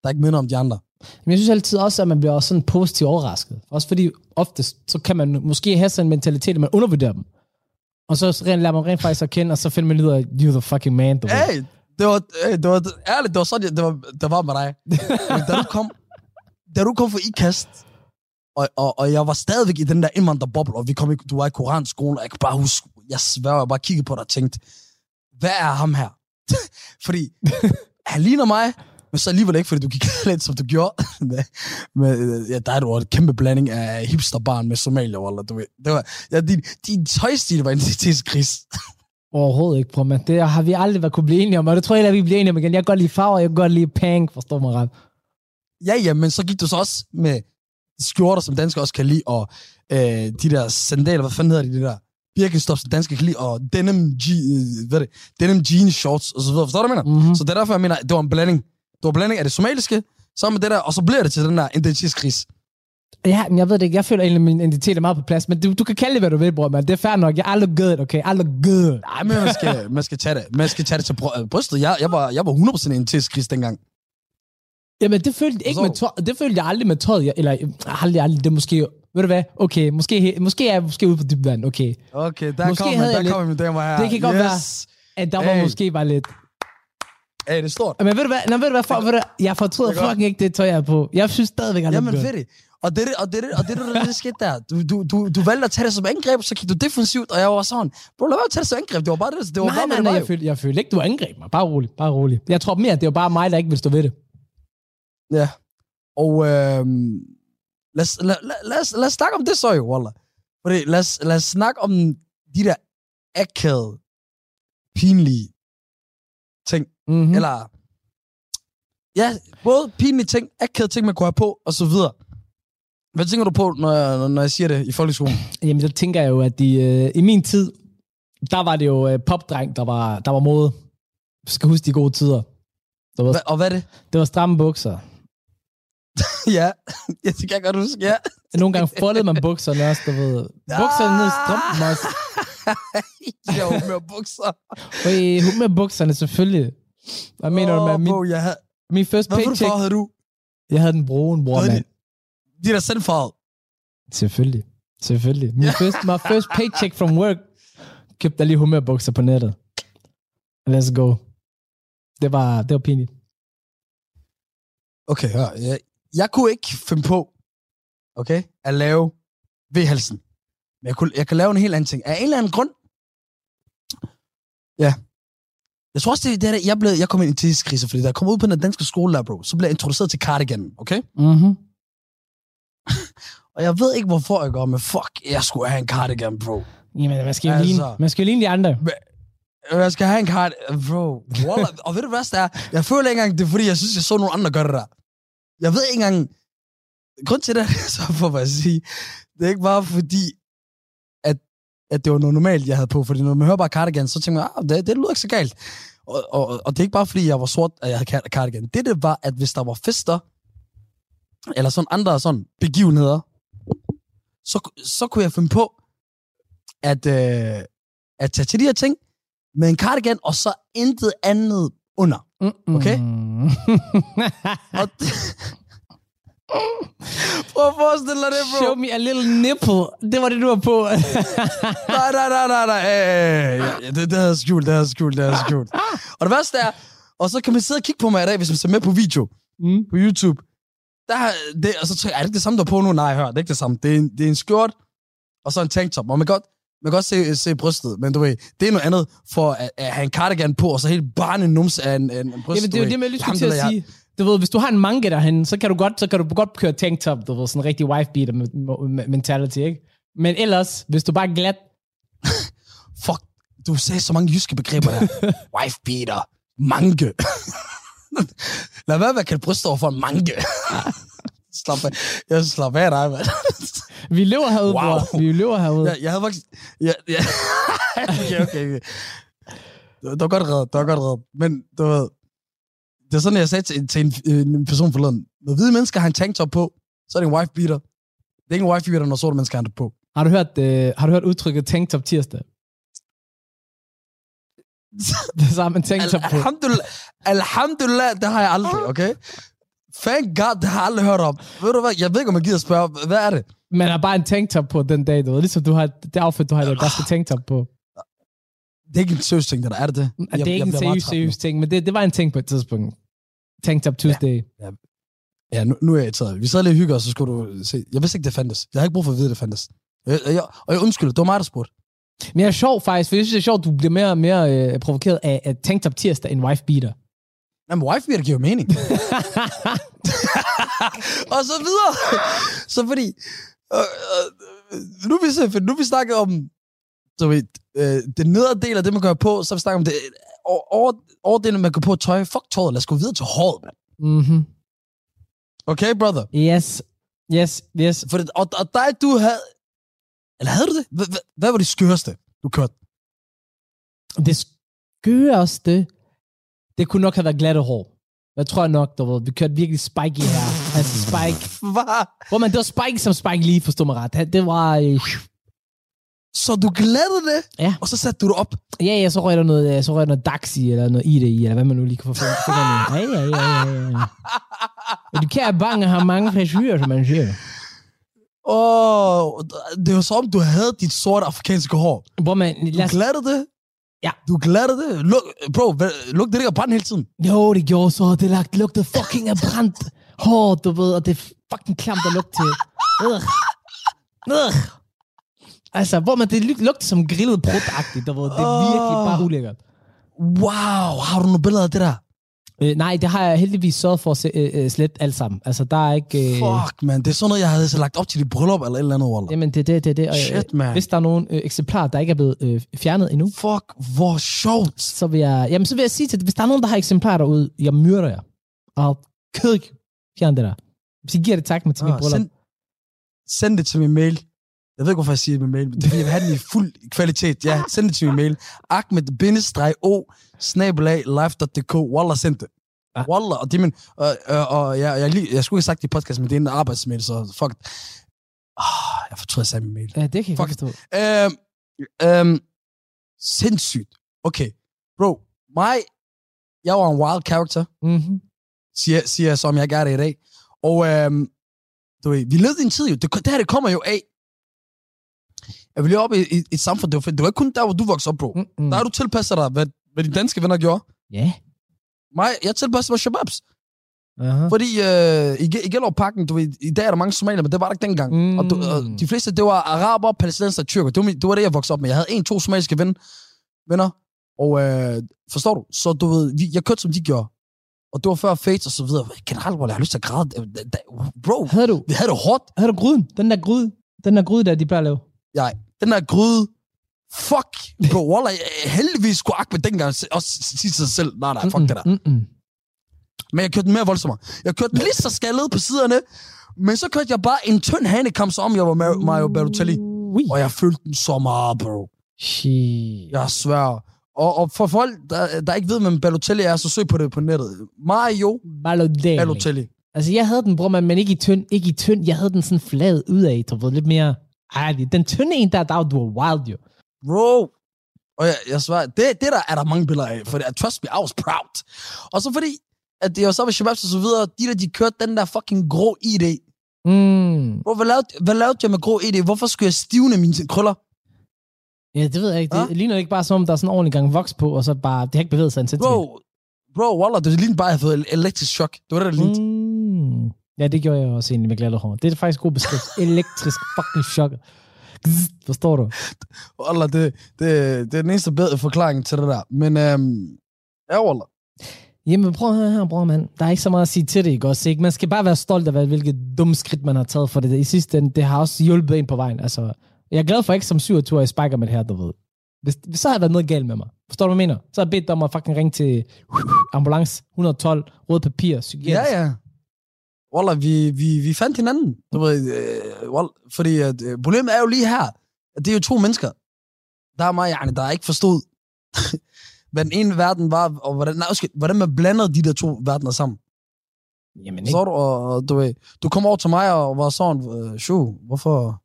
[SPEAKER 7] der ikke minder om de andre.
[SPEAKER 1] Men jeg synes altid også, at man bliver også sådan positivt overrasket. Også fordi oftest, så kan man måske have sådan en mentalitet, at man undervurderer dem. Og så rent- lader man rent faktisk at kende, og så finder man ud af, you're the fucking man, du.
[SPEAKER 7] Hey, det var, det var, ærligt, det var sådan, det var, det var med dig. Men da du kom, da du kom for ikast, og, og, og jeg var stadigvæk i den der indvandrerboble, og vi kom i, du var i koranskolen, og jeg kan bare huske, jeg sværger, jeg bare kiggede på dig og tænkte, hvad er ham her? [laughs] fordi han ligner mig, men så alligevel ikke, fordi du gik [laughs] lidt, som du gjorde. med, ja, der er du et kæmpe blanding af hipsterbarn med somalier, eller du ved. Det var, ja, din, din tøjstil var identitetskris. [laughs]
[SPEAKER 1] Overhovedet ikke, bror, men det har vi aldrig været kunne blive enige om, og det tror jeg, at vi bliver enige om igen. Jeg kan godt lide farver, jeg kan godt lide pang, forstår mig ret.
[SPEAKER 7] Ja, ja, men så gik du så også med skjorter, som danskere også kan lide, og øh, de der sandaler, hvad fanden hedder de, de der Birkenstock, som danskere kan lide, og denim, G, øh, hvad det, denim jeans shorts, og så videre. Forstår du, hvad jeg mener?
[SPEAKER 1] Mhm.
[SPEAKER 7] Så det er derfor, jeg mener, det var en blanding. Det var blanding af det somaliske, sammen med det der, og så bliver det til den der identitetskris.
[SPEAKER 1] Ja, men jeg ved det ikke. Jeg føler egentlig, at min identitet er meget på plads. Men du, du kan kalde det, hvad du vil, bror, men det er fair nok. Jeg er aldrig good, okay? I look good.
[SPEAKER 7] Nej, men man skal, man skal tage det. Man skal tage det til øh, brystet. Jeg, jeg, var, jeg var 100% identitetskris dengang.
[SPEAKER 1] Jamen, det følte, ikke med
[SPEAKER 7] Forstår
[SPEAKER 1] tøj, det følte jeg aldrig med tøjet. Jeg- Eller aldrig, aldrig. Det måske... Ved du hvad? Okay, måske, måske er jeg måske ude på dybt vand, okay.
[SPEAKER 7] Okay, der
[SPEAKER 1] Måske
[SPEAKER 7] kommer der
[SPEAKER 1] jeg
[SPEAKER 7] kommer mine damer her.
[SPEAKER 1] Det kan godt
[SPEAKER 7] yes.
[SPEAKER 1] være. at der var
[SPEAKER 7] Hey.
[SPEAKER 1] måske bare lidt...
[SPEAKER 7] Hey, det er stort.
[SPEAKER 1] Men ved du hvad, Nå, ved du hvad, for, ved du, jeg fortryder
[SPEAKER 7] er
[SPEAKER 1] fucking ikke det tøj, jeg er på. Jeg synes stadigvæk, at
[SPEAKER 7] Jamen
[SPEAKER 1] det er
[SPEAKER 7] fedt. Og det, er det- og det, er det- og det, er det, der, det skete der. Du, du, du, du valgte at tage det som angreb, så gik du defensivt, og jeg var sådan, bro, lad være at tage det som angreb. Det var bare det, det var
[SPEAKER 1] Nej,
[SPEAKER 7] bare,
[SPEAKER 1] nej, nej, jeg følte, jeg følte ikke, du angreb mig. Bare rolig, bare rolig. Jeg tror mere, at det var bare mig, der ikke vil stå ved det.
[SPEAKER 7] Ja. Og øhm, lad, os, lad, lad, lad, os, lad os snakke om det så jo, Wallah. Fordi lad os, lad os snakke om de der akavede, pinlige ting.
[SPEAKER 1] Mm-hmm.
[SPEAKER 7] Mm. Eller, ja, både pinlige ting, akavede ting, man kunne have på, og så videre. Hvad tænker du på, når jeg, når jeg siger det i folkeskolen? [clears throat]
[SPEAKER 1] Jamen, der tænker jeg jo, at de, øh, i min tid, der var det jo øh, popdreng, der var, der var mode. Du skal huske de gode tider. Der var,
[SPEAKER 7] Hva, og hvad er det?
[SPEAKER 1] det var stramme bukser. [laughs] [laughs]
[SPEAKER 7] ja, det kan jeg godt huske, ja.
[SPEAKER 1] Nogle gange foldede man bukserne også, du ved. [laughs] Bukserne ned i strømpen også. [laughs]
[SPEAKER 7] jo, med bukser.
[SPEAKER 1] Og med bukserne selvfølgelig. Hvad mener du med min,
[SPEAKER 7] bro, jeg havde,
[SPEAKER 1] min første
[SPEAKER 7] hvad
[SPEAKER 1] paycheck?
[SPEAKER 7] farve havde du?
[SPEAKER 1] Jeg havde den brune, bror, mand.
[SPEAKER 7] De der sandfarvet.
[SPEAKER 1] Selvfølgelig. Selvfølgelig. Min [laughs] first, my first paycheck from work købte jeg lige humørbukser på nettet. Let's go. Det var, det var pinligt.
[SPEAKER 7] Okay, hør. Jeg, jeg kunne ikke finde på, okay, at lave V-halsen. Men jeg, kunne, jeg kan lave en helt anden ting. Af en eller anden grund, ja. Jeg tror også, det er det, jeg, blev, jeg kom ind i en tidskrise, fordi da jeg kom ud på den danske skole der, bro, så blev jeg introduceret til cardigan, okay?
[SPEAKER 1] Mm-hmm. [laughs]
[SPEAKER 7] Og jeg ved ikke, hvorfor jeg går, men fuck, jeg skulle have en cardigan, bro.
[SPEAKER 1] Jamen, man skal jo
[SPEAKER 7] Altså.
[SPEAKER 1] ligne, man skal jo ligne de andre.
[SPEAKER 7] Jeg skal have en cardigan, bro. Wallah. [laughs] og ved du hvad det er? Jeg føler ikke engang, det er fordi, jeg synes, jeg så nogle andre gøre det der. Jeg ved ikke engang... Grund til det, [laughs] så for jeg sige, det er ikke bare fordi, at, at det var noget normalt, jeg havde på. Fordi når man hører bare cardigan, så tænker man, ah, det, det lyder ikke så galt. Og, og, og det er ikke bare fordi, jeg var sort, at jeg havde car- cardigan. Det, det var, at hvis der var fester, eller sådan andre sådan begivenheder, så, så kunne jeg finde på, at, øh, at tage til de her ting, med en cardigan, og så intet andet under. Okay. [laughs] Og det... Prøv at forestille dig det, bro.
[SPEAKER 1] Show me a little nipple. Det var det, du var på. [laughs]
[SPEAKER 7] Nej, nej, nej, nej, nej. Hey, det, det havde jeg skjult, det havde jeg skjult, det havde jeg skjult. Og det værste er, og så kan man sidde og kigge på mig i dag, hvis man ser med på video
[SPEAKER 1] mm.
[SPEAKER 7] på YouTube. Der, er- det, og så tror jeg, er det ikke det samme, der er på nu? Nej, hør, det er ikke det samme. Det er en, det er en skjort, og så en tanktop. Og man kan godt, man kan godt se, se brystet, men du ved, det er noget andet for at, at have en cardigan på, og så helt barne nums af en, en, en bryst.
[SPEAKER 1] Jamen, det er jo det, man skulle til at sige. Du ved, hvis du har en manga derhen, så kan du godt, så kan du godt køre tanktop, du ved, sådan en rigtig wife beater mentality, ikke? Men ellers, hvis du bare er glat, [laughs]
[SPEAKER 7] Fuck, du sagde så mange jyske begreber der. [laughs] Wife beater, manke. [laughs] Lad være med at kalde bryst over for en manke. slap af. Jeg slap af dig, mand.
[SPEAKER 1] vi lever herude,
[SPEAKER 7] Wow.
[SPEAKER 1] bror. Vi lever herude.
[SPEAKER 7] jeg, jeg havde faktisk... Ja, ja. okay, okay, okay. Det var godt reddet, det var godt reddet. Men du ved, det er sådan, jeg sagde til, til en, en person forleden. Når hvide mennesker har en tanktop på, så er det en wife beater. Det er ikke en wife beater, når sorte mennesker har det på.
[SPEAKER 1] Har du hørt, øh, har du hørt udtrykket tanktop tirsdag? [laughs] det er samme en tanktop på.
[SPEAKER 7] Alhamdulillah, alhamdulillah, det har jeg aldrig, okay? Thank God, det har jeg aldrig hørt om. Ved du hvad, jeg ved ikke, om jeg gider spørge, hvad er det?
[SPEAKER 1] Man har bare en tanktop på den dag, du ved. Ligesom du har det outfit, du har, der, der skal tanktop på.
[SPEAKER 7] Det er ikke en seriøs ting, det der. Er det det?
[SPEAKER 1] Jeg, det er ikke en
[SPEAKER 7] bliver meget
[SPEAKER 1] seriøs, ting, men det, det var en ting på et tidspunkt. Tanktop Tuesday.
[SPEAKER 7] Ja, nu, nu er jeg irriteret. Vi sad lige og hygger, og så skulle du se. Jeg vidste ikke, det fandtes. Jeg har ikke brug for at vide, det fandtes. Jeg, jeg, og jeg undskylder, det var mig, der spurgte.
[SPEAKER 1] Men jeg er sjov faktisk, for jeg synes, det er sjovt, at du bliver mere og mere øh, provokeret af, af tanktop tirsdag end wife beater.
[SPEAKER 7] Jamen, wife beater giver jo mening. [laughs] [laughs] og så videre. så fordi, øh, øh, nu vi nu vi snakket om, du ved, øh, det nedre del af det, man gør på, så vi snakket om det, over, over, over det, man går på tøj. Fuck tøjet, lad os gå videre til håret, mand.
[SPEAKER 1] Mhm.
[SPEAKER 7] Okay, brother?
[SPEAKER 1] Yes. Yes, yes.
[SPEAKER 7] For det, og, og dig, du havde... Eller havde du det? Hvad, hvad, hvad var det skørste, du kørte?
[SPEAKER 1] Det skøreste, det kunne nok have været glatte hår. Jeg tror nok, du ved, vi kørte virkelig spiky her. Altså spike.
[SPEAKER 7] Hvad?
[SPEAKER 1] Hvor man, det var spike som spike lige, forstår mig ret. Det var...
[SPEAKER 7] Så du glædede det,
[SPEAKER 1] Ja.
[SPEAKER 7] og så satte du det op.
[SPEAKER 1] ja, ja, så røg der noget, så røg der noget Daxi, eller noget ID i, eller hvad man nu lige kan få i. Ja, ja, ja, ja, ja. Og Du kan bange har mange frisyrer, som man siger.
[SPEAKER 7] Åh, det var som om, du havde dit sorte afrikanske hår.
[SPEAKER 1] Hvor man,
[SPEAKER 7] Du
[SPEAKER 1] lad os,
[SPEAKER 7] glædede det,
[SPEAKER 1] Ja.
[SPEAKER 7] Du glatter det? Luk, bro, luk det ikke af brand hele tiden?
[SPEAKER 1] Jo, det gjorde så. Det lagt, lugtede fucking af brændt hår, du ved, og det er fucking klamt at lugte til. Ugh. Ugh. Altså, hvor man det lugter som grillet brudagtigt, du ved. Det er virkelig bare ulækkert.
[SPEAKER 7] Wow, har du nogle billeder af det der?
[SPEAKER 1] Øh, nej, det har jeg heldigvis sørget for at se, øh, øh, slet alt sammen. Altså, der er ikke... Øh,
[SPEAKER 7] Fuck, man. Det er sådan noget, jeg havde så lagt op til dit bryllup eller et eller andet, Waller.
[SPEAKER 1] Jamen, det er det, det det. Og, øh,
[SPEAKER 7] Shit, man.
[SPEAKER 1] Hvis der er nogle øh, eksemplarer, der ikke er blevet øh, fjernet endnu,
[SPEAKER 7] Fuck, hvor sjovt.
[SPEAKER 1] så vil jeg, jamen, så vil jeg sige til hvis der er nogen, der har eksemplarer derude, jeg myrder jer. Og kød, fjern det der. Hvis I giver det tak med til min
[SPEAKER 7] Ah,
[SPEAKER 1] bryllup.
[SPEAKER 7] send, send det til min mail. Jeg ved ikke, hvorfor jeg siger det med mail. men Det er, fordi jeg vil have den i fuld kvalitet. Ja, send det til min mail. Ahmed-o snabelag live.dk. Wallah, send det.
[SPEAKER 1] Ah.
[SPEAKER 7] Wallah, og det er min... Og, og, og jeg, jeg, lige- jeg skulle ikke have sagt det i podcast, men det er en arbejdsmail, så fuck. Oh, jeg fortrød, jeg sagde min mail.
[SPEAKER 1] Ja, det kan jeg
[SPEAKER 7] Fuck
[SPEAKER 1] forstå.
[SPEAKER 7] Øhm, øhm, sindssygt. Okay, bro, mig, jeg var en wild character,
[SPEAKER 1] Mm-hmm.
[SPEAKER 7] siger, siger jeg, som jeg gør det i dag. Og øhm, du ved, vi levede i en tid jo, det, det her det kommer jo af, at vi lever op i, i, et samfund, det var, det var ikke kun der, hvor du voksede op, bro. Mm.
[SPEAKER 1] Mm-mm.
[SPEAKER 7] Der har du tilpasset dig, hvad, hvad de danske venner gjorde.
[SPEAKER 1] Ja.
[SPEAKER 7] Mig, jeg tilpassede mig shababs.
[SPEAKER 1] Uh-huh.
[SPEAKER 7] Fordi øh, i, i Gellerup-pakken, du ved, i dag er der mange somalier, men det var der ikke dengang. Mm.
[SPEAKER 1] Mm.
[SPEAKER 7] Og, du, og de fleste, det var araber, palæstinenser og tyrker. Det var, det var det, jeg voksede op med. Jeg havde en, to somaliske ven, venner. Og øh, forstår du? Så du ved, vi, jeg kørte, som de gjorde. Og det var før Fates og så videre. Generelt, hvor jeg har lyst til at græde. Bro,
[SPEAKER 1] Havde du,
[SPEAKER 7] vi havde det hårdt.
[SPEAKER 1] havde du gryden? Den der gryde? Den der gryde, der de plejer at lave?
[SPEAKER 7] Jeg, den der gryde. Fuck, bro. Wallah, heldigvis skulle Ahmed dengang også sige sig selv, nej, nej, fuck det der.
[SPEAKER 1] Mm-mm.
[SPEAKER 7] Men jeg kørte den mere voldsommere. Jeg kørte den lige så skaldet på siderne, men så kørte jeg bare en tynd hanekam, som om jeg var Mar- Mario Balotelli.
[SPEAKER 1] Ui.
[SPEAKER 7] Og jeg følte den så meget, bro.
[SPEAKER 1] Shit.
[SPEAKER 7] Jeg svær. Og, og for folk, der, der ikke ved, hvem Balotelli er, så søg på det på nettet. Mario
[SPEAKER 1] Balotelli.
[SPEAKER 7] Balotelli.
[SPEAKER 1] Altså, jeg havde den, bror, men ikke i tynd. Ikke i tynd. Jeg havde den sådan flad udad, du ved, lidt mere tynde en der, der var du var wild, jo.
[SPEAKER 7] Bro. Og jeg, jeg svær, det, det der er der mange billeder af, for trust me, I was proud. Og så fordi, at det var så med Shababs og så videre, de der, de kørte den der fucking grå ID.
[SPEAKER 1] Mm.
[SPEAKER 7] Bro, hvad lavede, hvad lavede jeg med grå ID? Hvorfor skulle jeg stivne mine krøller?
[SPEAKER 1] Ja, det ved jeg ikke. Det
[SPEAKER 7] Hva?
[SPEAKER 1] ligner ikke bare som om, der er sådan en ordentlig gang voks på, og så bare, det har ikke bevæget sig en centimeter.
[SPEAKER 7] Bro, bro, Waller, det lignede bare, at jeg havde fået elektrisk chok. Det var det, der lignede.
[SPEAKER 1] Mm. Ja, det gjorde jeg også egentlig med glattet hår. Det er faktisk god beskrivelse. [laughs] Elektrisk fucking chok. Forstår du?
[SPEAKER 7] Waller, det, det, det er den eneste bedre forklaring til det der. Men øhm, ja, Waller.
[SPEAKER 1] Jamen prøv at høre her, bror, mand. Der er ikke så meget at sige til det, ikke også? Ikke? Man skal bare være stolt af, hvilket dumme skridt, man har taget for det. I sidste ende, det har også hjulpet ind på vejen. Altså, jeg er glad for ikke som 27 i spiker med det her, du ved. Hvis, hvis så har der været noget galt med mig. Forstår du, hvad jeg mener? Så har jeg bedt dig om at fucking ringe til ambulance 112, rød papir, psykiatrisk.
[SPEAKER 7] Ja, ja. Waller, vi, vi, vi fandt hinanden. Du ved, øh, Waller, fordi at, øh, problemet er jo lige her, at det er jo to mennesker. Der er mig, Janne, der ikke forstod, [laughs] hvad den ene verden var, og hvordan, nej, undskyld, hvordan man blandede de der to verdener sammen.
[SPEAKER 1] Jamen ikke.
[SPEAKER 7] Så du, og, du, ved, du kom over til mig og var sådan, øh, Shu, hvorfor,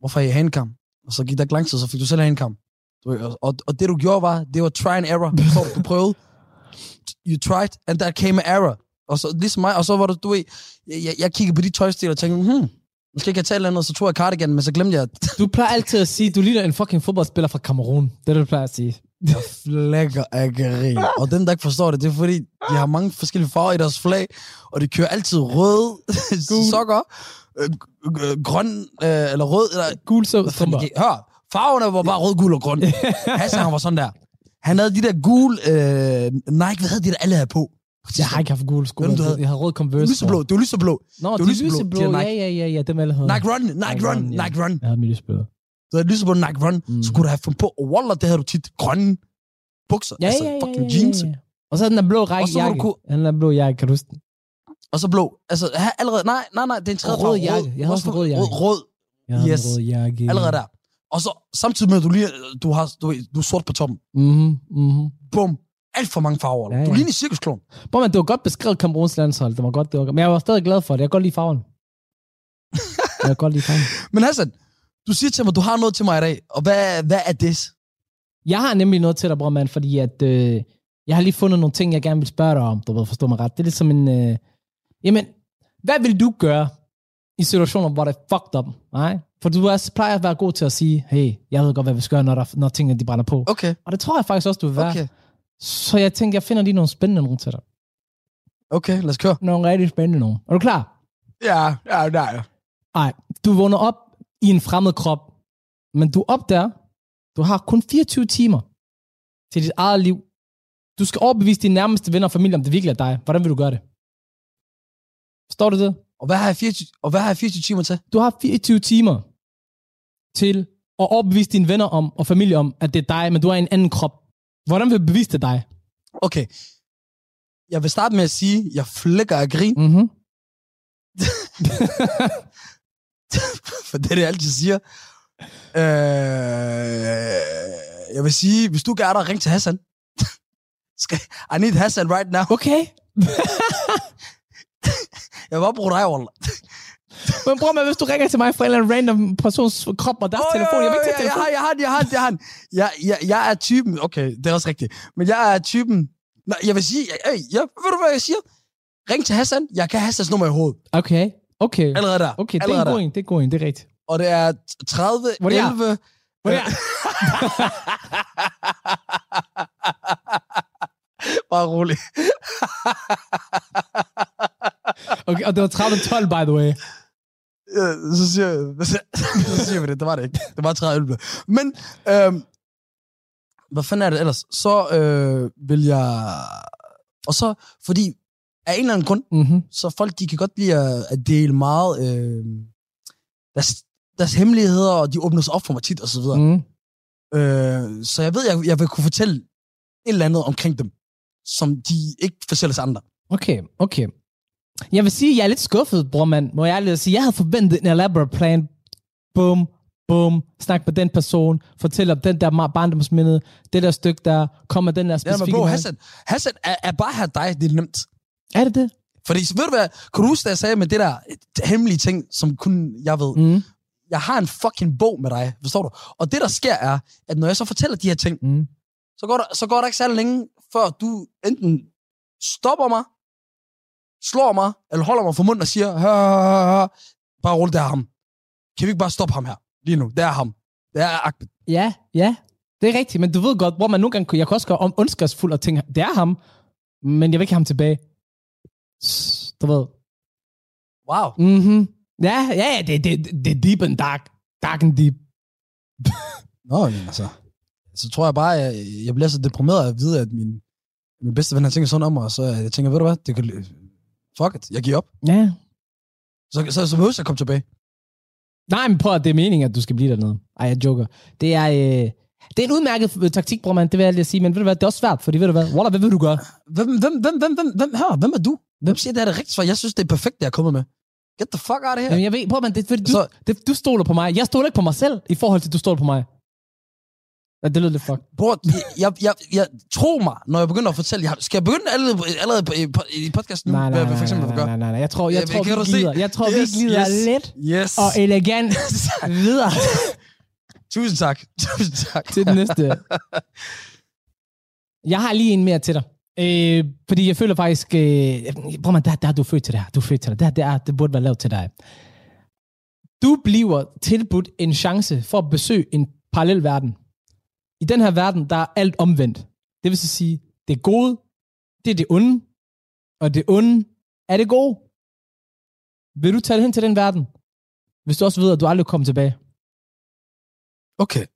[SPEAKER 7] hvorfor er I handkam? Og så gik der ikke lang tid, så fik du selv handkam. Du, ved, og, og, og, det du gjorde var, det var try and error. [laughs] Så du, du prøvede. You tried, and there came an error. Og så, ligesom mig, og så var du, du ved, jeg, jeg, kiggede på de tøjstil og tænkte, hmm, måske kan jeg tage andet, så tog jeg cardigan, men så glemte jeg, [laughs]
[SPEAKER 1] Du plejer altid at sige, du ligner en fucking fodboldspiller fra Kamerun. Det er det, du plejer at sige.
[SPEAKER 7] jeg flækker af grin. Og dem, der ikke forstår det, det er fordi, de har mange forskellige farver i deres flag, og de kører altid røde [laughs] sokker, øh, øh, grøn, øh, eller rød, eller
[SPEAKER 1] Gul så strømper.
[SPEAKER 7] Hør, farverne var bare rød, gul og grøn. [laughs] Hassan, var sådan der. Han havde de der gule, øh, Nike, hvad havde de der alle havde på?
[SPEAKER 1] Jeg har ikke haft gule sko.
[SPEAKER 7] Hvem du havde?
[SPEAKER 1] Jeg har rød Converse.
[SPEAKER 7] Lyseblå, det var lyseblå.
[SPEAKER 1] Nå,
[SPEAKER 7] var
[SPEAKER 1] de
[SPEAKER 7] lyseblå,
[SPEAKER 1] lyseblå. Ja, ja, ja, ja, dem alle havde.
[SPEAKER 7] Nike Run, Nike,
[SPEAKER 1] Nike
[SPEAKER 7] Run,
[SPEAKER 1] Run, ja.
[SPEAKER 7] Nike Run.
[SPEAKER 1] Jeg havde mit lyseblå.
[SPEAKER 7] Du havde lyseblå Nike Run,
[SPEAKER 1] Mm.
[SPEAKER 7] så kunne du have fundet på, og Wallah, det havde du tit, grønne bukser,
[SPEAKER 1] Ja,
[SPEAKER 7] altså
[SPEAKER 1] ja, ja,
[SPEAKER 7] fucking
[SPEAKER 1] ja, ja,
[SPEAKER 7] jeans.
[SPEAKER 1] Og så den der blå række
[SPEAKER 7] Og så var du
[SPEAKER 1] jakke.
[SPEAKER 7] ku-
[SPEAKER 1] Den der blå jakke, kan du huske den?
[SPEAKER 7] Og så blå. Altså, ha- allerede, nej, nej, nej, det er en tredje
[SPEAKER 1] rød jakke. Jeg havde også en rød jakke.
[SPEAKER 7] Rød,
[SPEAKER 1] havde
[SPEAKER 7] Yes.
[SPEAKER 1] en rød jakke.
[SPEAKER 7] allerede der. Og så samtidig med, at du lige, du har, du, du er sort på toppen.
[SPEAKER 1] Mhm, mhm.
[SPEAKER 7] Bum. Alt for mange farver.
[SPEAKER 1] Ja,
[SPEAKER 7] Ja. Du ligner cirkusklon.
[SPEAKER 1] Bror, man, det var godt beskrevet Kameruns landshold. Det var godt, det var godt. Men jeg var stadig glad for det. Jeg kan godt lide farven. [laughs] jeg kan godt lide farven.
[SPEAKER 7] Men Hassan, du siger til mig, du har noget til mig i dag. Og hvad, hvad er det?
[SPEAKER 1] Jeg har nemlig noget til dig, bror, mand, fordi at, øh, jeg har lige fundet nogle ting, jeg gerne vil spørge dig om. Du ved, forstå mig ret. Det er lidt som en... Øh, jamen, hvad vil du gøre i situationer, hvor det er fucked up. Nej? For du er, plejer at være god til at sige, hey, jeg ved godt, hvad vi skal gøre, når, der, når tingene de brænder på.
[SPEAKER 7] Okay,
[SPEAKER 1] Og det tror jeg faktisk også, du vil være.
[SPEAKER 7] okay.
[SPEAKER 1] Så jeg tænker, jeg finder lige nogle spændende nogle til dig.
[SPEAKER 7] Okay, lad os køre.
[SPEAKER 1] Nogle rigtig spændende nogle. Er du klar?
[SPEAKER 7] Ja, ja, ja.
[SPEAKER 1] Nej, du vågner op i en fremmed krop, men du opdager, du har kun 24 timer til dit eget liv. Du skal overbevise dine nærmeste venner og familie, om det virkelig er dig. Hvordan vil du gøre det? Forstår du det?
[SPEAKER 7] Og hvad har jeg 24, og hvad har jeg 24 timer til?
[SPEAKER 1] Du har 24 timer til at overbevise dine venner om og familie om, at det er dig, men du er i en anden krop. Hvordan vil bevise det dig?
[SPEAKER 7] Okay. Jeg vil starte med at sige, at jeg flækker af grin,
[SPEAKER 1] Mm-hmm. [laughs]
[SPEAKER 7] for det er det, jeg altid siger. Øh, jeg vil sige, hvis du gerne ring til Hassan. [laughs] I need Hassan right now.
[SPEAKER 1] Okay. [laughs]
[SPEAKER 7] Jeg vil bare bruge dig, Wallah.
[SPEAKER 1] Men bror, men hvis du ringer til mig fra en eller anden random persons krop og deres
[SPEAKER 7] Åh,
[SPEAKER 1] telefon, jeg vil ikke tage
[SPEAKER 7] jeg,
[SPEAKER 1] telefon.
[SPEAKER 7] jeg, har, jeg har, den, jeg har, den, jeg har den. Jeg, jeg, jeg er typen, okay, det er også rigtigt, men jeg er typen, nej, jeg vil sige, hey, jeg, ved du hvad jeg siger? Ring til Hassan, jeg kan Hassans nummer i hovedet.
[SPEAKER 1] Okay, okay.
[SPEAKER 7] Allerede der.
[SPEAKER 1] Okay, det er en god en, det er en det er rigtigt.
[SPEAKER 7] Og det er 30,
[SPEAKER 1] Hvor er det jeg?
[SPEAKER 7] 11,
[SPEAKER 1] Hvor er det? [laughs]
[SPEAKER 7] bare rolig.
[SPEAKER 1] Okay, og det var 30-12, by the way.
[SPEAKER 7] Øh, så siger, [laughs] så siger vi det, det var det ikke. Det var 30 11. Men, øhm, hvad fanden er det ellers? Så øh, vil jeg... Og så, fordi af en eller anden grund,
[SPEAKER 1] Mm-hmm.
[SPEAKER 7] så folk de kan godt lide at, at dele meget øh, deres, deres hemmeligheder, og de åbner sig op for mig tit, og så videre. Mm. Øh, så jeg ved, jeg, jeg vil kunne fortælle et eller andet omkring dem, som de ikke fortæller til andre.
[SPEAKER 1] Okay, okay. Jeg vil sige, at jeg er lidt skuffet, bror mand. Må jeg ærligt sige, jeg havde forventet en elaborate plan. Boom, boom. Snak med den person. Fortæl om den der barndomsminde. Det der stykke der. Kom med den der
[SPEAKER 7] Ja, men
[SPEAKER 1] specifikke...
[SPEAKER 7] bro. Hassan, Hassan er, er bare her dig, det er nemt.
[SPEAKER 1] Er det det?
[SPEAKER 7] Fordi, ved du hvad, kan du huske, jeg sagde med det der hemmelige ting, som kun jeg ved?
[SPEAKER 1] Mm.
[SPEAKER 7] Jeg har en fucking bog med dig, forstår du? Og det, der sker, er, at når jeg så fortæller de her ting,
[SPEAKER 1] Mm.
[SPEAKER 7] så går der, så går der ikke særlig længe, før du enten stopper mig, slår mig, eller holder mig for munden og siger, hør, hør, hør, bare roligt, det er ham. Kan vi ikke bare stoppe ham her? Lige nu, det er ham. Det er Ahmed.
[SPEAKER 1] Ja, ja. Det er rigtigt, men du ved godt, hvor man nogle gange... kunne- Jeg kan også gøre om ondskabsfuld og tænke, det er ham, men jeg vil ikke have ham tilbage. Du ved.
[SPEAKER 7] Wow.
[SPEAKER 1] Mhm. Ja, ja, ja, det, det, det er deep and dark. Dark and deep.
[SPEAKER 7] Nå, men altså. Så tror jeg bare, jeg, jeg bliver så deprimeret at vide, at min, min bedste ven har tænkt sådan om mig, og så jeg tænker, ved du hvad, det kan, fuck it, jeg giver op.
[SPEAKER 1] Ja.
[SPEAKER 7] Så, så, så behøver jeg komme tilbage.
[SPEAKER 1] Nej, men prøv at det er meningen, at du skal blive dernede. Ej, jeg joker. Det er, øh, det er en udmærket øh, taktik, bror. Det vil jeg lige sige. Men ved du hvad, det er også svært, fordi ved du hvad, Waller, hvad vil du gøre?
[SPEAKER 7] Hvem, hvem, hvem, hvem, hvem, hvem, hør, hvem er du? Hvem siger, det er det rigtige svar? Jeg synes, det er perfekt, det jeg er kommet med. Get the fuck out of here.
[SPEAKER 1] Jamen, jeg ved, prøv man, det fordi, du,
[SPEAKER 7] Så-
[SPEAKER 1] det, du stoler på mig. Jeg stoler ikke på mig selv, i forhold til, at du stoler på mig. Ja, det lyder lidt fuck.
[SPEAKER 7] Bror, jeg, jeg, jeg, tro mig, når jeg begynder at fortælle, jeg, skal jeg begynde allerede, allerede på- i, i podcasten nu,
[SPEAKER 1] Nej, nej, nej,
[SPEAKER 7] for eksempel
[SPEAKER 1] nej, nej,
[SPEAKER 7] gøre?
[SPEAKER 1] nej, nej. Jeg tror, jeg
[SPEAKER 7] Ja,
[SPEAKER 1] tror vi glider. Jeg tror,
[SPEAKER 7] Yes,
[SPEAKER 1] vi glider
[SPEAKER 7] yes.
[SPEAKER 1] lidt
[SPEAKER 7] Yes.
[SPEAKER 1] og elegant [laughs] videre
[SPEAKER 7] Tusind tak. [laughs] Tusind tak.
[SPEAKER 1] til den næste. Jeg har lige en mere til dig. Øh, fordi jeg føler faktisk, øh, bror man, der, der er du født til det her. Du er født til det. Det, her, det, er, det burde være lavet til dig. Du bliver tilbudt en chance for at besøge en parallel verden. I den her verden, der er alt omvendt. Det vil så sige, det gode, det er det onde, og det onde er det gode. Vil du tage hen til den verden? Hvis du også ved, at du aldrig kommer tilbage.
[SPEAKER 7] Okay.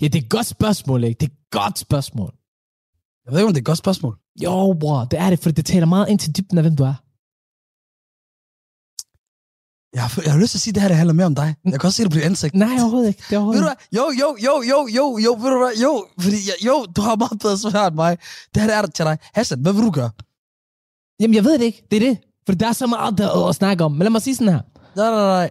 [SPEAKER 1] Ja, det er et godt spørgsmål, ikke? Det er et godt spørgsmål.
[SPEAKER 7] Jeg ved ikke, om det er et godt spørgsmål.
[SPEAKER 1] Jo, bror, det er det, for det taler meget ind til dybden af, hvem du er.
[SPEAKER 7] Jeg har, jeg har lyst til at sige, at det her det handler mere om dig. Jeg kan også se det på dit ansigt.
[SPEAKER 1] Nej, overhovedet ikke. Det er
[SPEAKER 7] Ved
[SPEAKER 1] overhovedet
[SPEAKER 7] du hvad? Jo, jo, jo, jo, jo, jo, ved du hvad? Jo, fordi jeg, jo, du har meget bedre svar end mig. Det her det er der til dig. Hassan, hvad vil du gøre?
[SPEAKER 1] Jamen, jeg ved det ikke. Det er det. For der er så meget der at snakke om. Men lad mig sige sådan her.
[SPEAKER 7] Nej, nej, nej.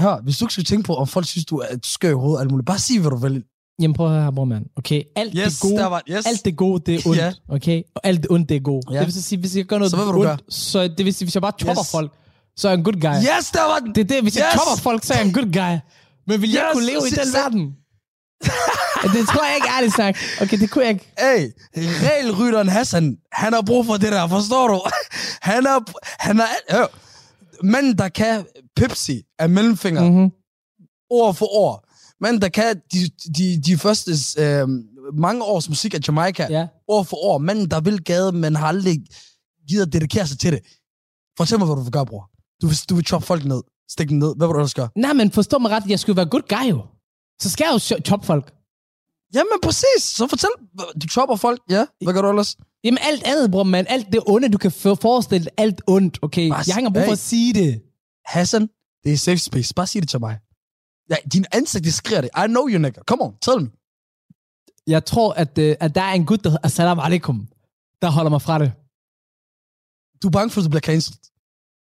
[SPEAKER 7] Hør, hvis du ikke skulle tænke på, om folk synes, du er et skør i hovedet, alt muligt, bare sig, hvad du vil.
[SPEAKER 1] Jamen, prøv at høre her, bror, mand. Okay, alt
[SPEAKER 7] Yes,
[SPEAKER 1] det gode,
[SPEAKER 7] var yes.
[SPEAKER 1] alt det gode, det er ondt.
[SPEAKER 7] Ja.
[SPEAKER 1] Okay? Og alt det ondt, det er godt.
[SPEAKER 7] Ja.
[SPEAKER 1] Det vil sige, hvis jeg gør noget
[SPEAKER 7] Så
[SPEAKER 1] ondt, så det vil sige, hvis jeg bare chopper
[SPEAKER 7] Yes.
[SPEAKER 1] folk, så er jeg en good guy.
[SPEAKER 7] Yes, der var den!
[SPEAKER 1] Det er det, hvis jeg
[SPEAKER 7] Yes.
[SPEAKER 1] chopper folk, så er jeg en good guy. Men vil jeg
[SPEAKER 7] Yes,
[SPEAKER 1] kunne leve i den verden? det tror jeg ikke ærligt sagt. Okay, det kunne jeg ikke.
[SPEAKER 7] Hey, regelrytteren Hassan, han har brug for det der, forstår du? Han er, han er, hør, manden, der kan Pepsi er mellemfinger. Mm.
[SPEAKER 1] Mm-hmm.
[SPEAKER 7] Ord for ord. Men der kan de, de, de første øh, mange års musik af Jamaica.
[SPEAKER 1] Ja.
[SPEAKER 7] Ord for ord. Manden, der vil gade, men har aldrig givet at dedikere sig til det. Fortæl mig, hvad du vil gøre, bror. Du vil, du vil choppe folk ned. Stik dem ned. Hvad vil du ellers gøre?
[SPEAKER 1] Nej, men forstå mig ret, jeg skulle være good guy jo. Så skal jeg jo cho- choppe folk.
[SPEAKER 7] Jamen, præcis. Så fortæl. Du chopper folk. Ja. Hvad gør du ellers?
[SPEAKER 1] Jamen alt andet, bror, man. Alt det onde, du kan forestille. Alt ondt, okay?
[SPEAKER 7] Bare
[SPEAKER 1] Jeg har brug for at sige det.
[SPEAKER 7] Hassan, det er safe space. Bare sig det til mig. Ja, din ansigt, det skriger det. I know you, nigga. Come on, tell me.
[SPEAKER 1] Jeg tror, at, uh, at der er en gut, der hedder Assalamu alaikum, der holder mig fra det.
[SPEAKER 7] Du er bange for, at du bliver cancelled.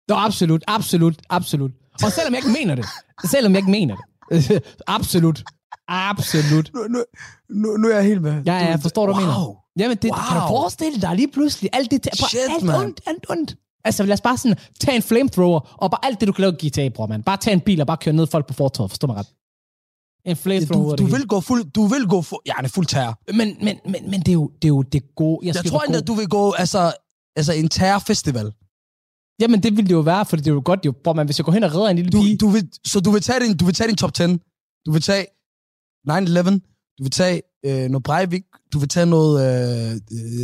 [SPEAKER 1] Nå, absolut, absolut, absolut. Og selvom jeg ikke mener det. Selvom jeg ikke mener det. [laughs] absolut. Absolut.
[SPEAKER 7] Nu, nu, nu, nu er jeg helt med.
[SPEAKER 1] Ja, ja, forstår du, hvad jeg mener?
[SPEAKER 7] wow.
[SPEAKER 1] Jamen, det wow. kan du
[SPEAKER 7] Wow.
[SPEAKER 1] forestille dig lige pludselig. Alt det, bare
[SPEAKER 7] Shit,
[SPEAKER 1] alt
[SPEAKER 7] man.
[SPEAKER 1] ondt, alt ondt. Altså, lad os bare sådan, tage en flamethrower, og bare alt det, du kan lave GTA, bror, man. Bare tage en bil og bare køre ned folk på fortorvet, forstår mig ret. En
[SPEAKER 7] Ja,
[SPEAKER 1] flamethrower.
[SPEAKER 7] du, du vil gå fuld, du vil gå fuld, ja, det er fuld terror.
[SPEAKER 1] Men, men, men, men det, er jo, det er jo det gode. Jeg,
[SPEAKER 7] Jeg tror endda, du vil gå, altså, altså en terrorfestival.
[SPEAKER 1] Jamen, det ville det jo være, for det er jo godt, jo, bror, man. Hvis jeg går hen og redder en lille
[SPEAKER 7] Du,
[SPEAKER 1] pige.
[SPEAKER 7] du vil, så du vil, tage din, du vil tage din top 10. Du vil tage 9-11. Du vil tage øh, noget Breivik. Du vil tage noget... Øh, øh,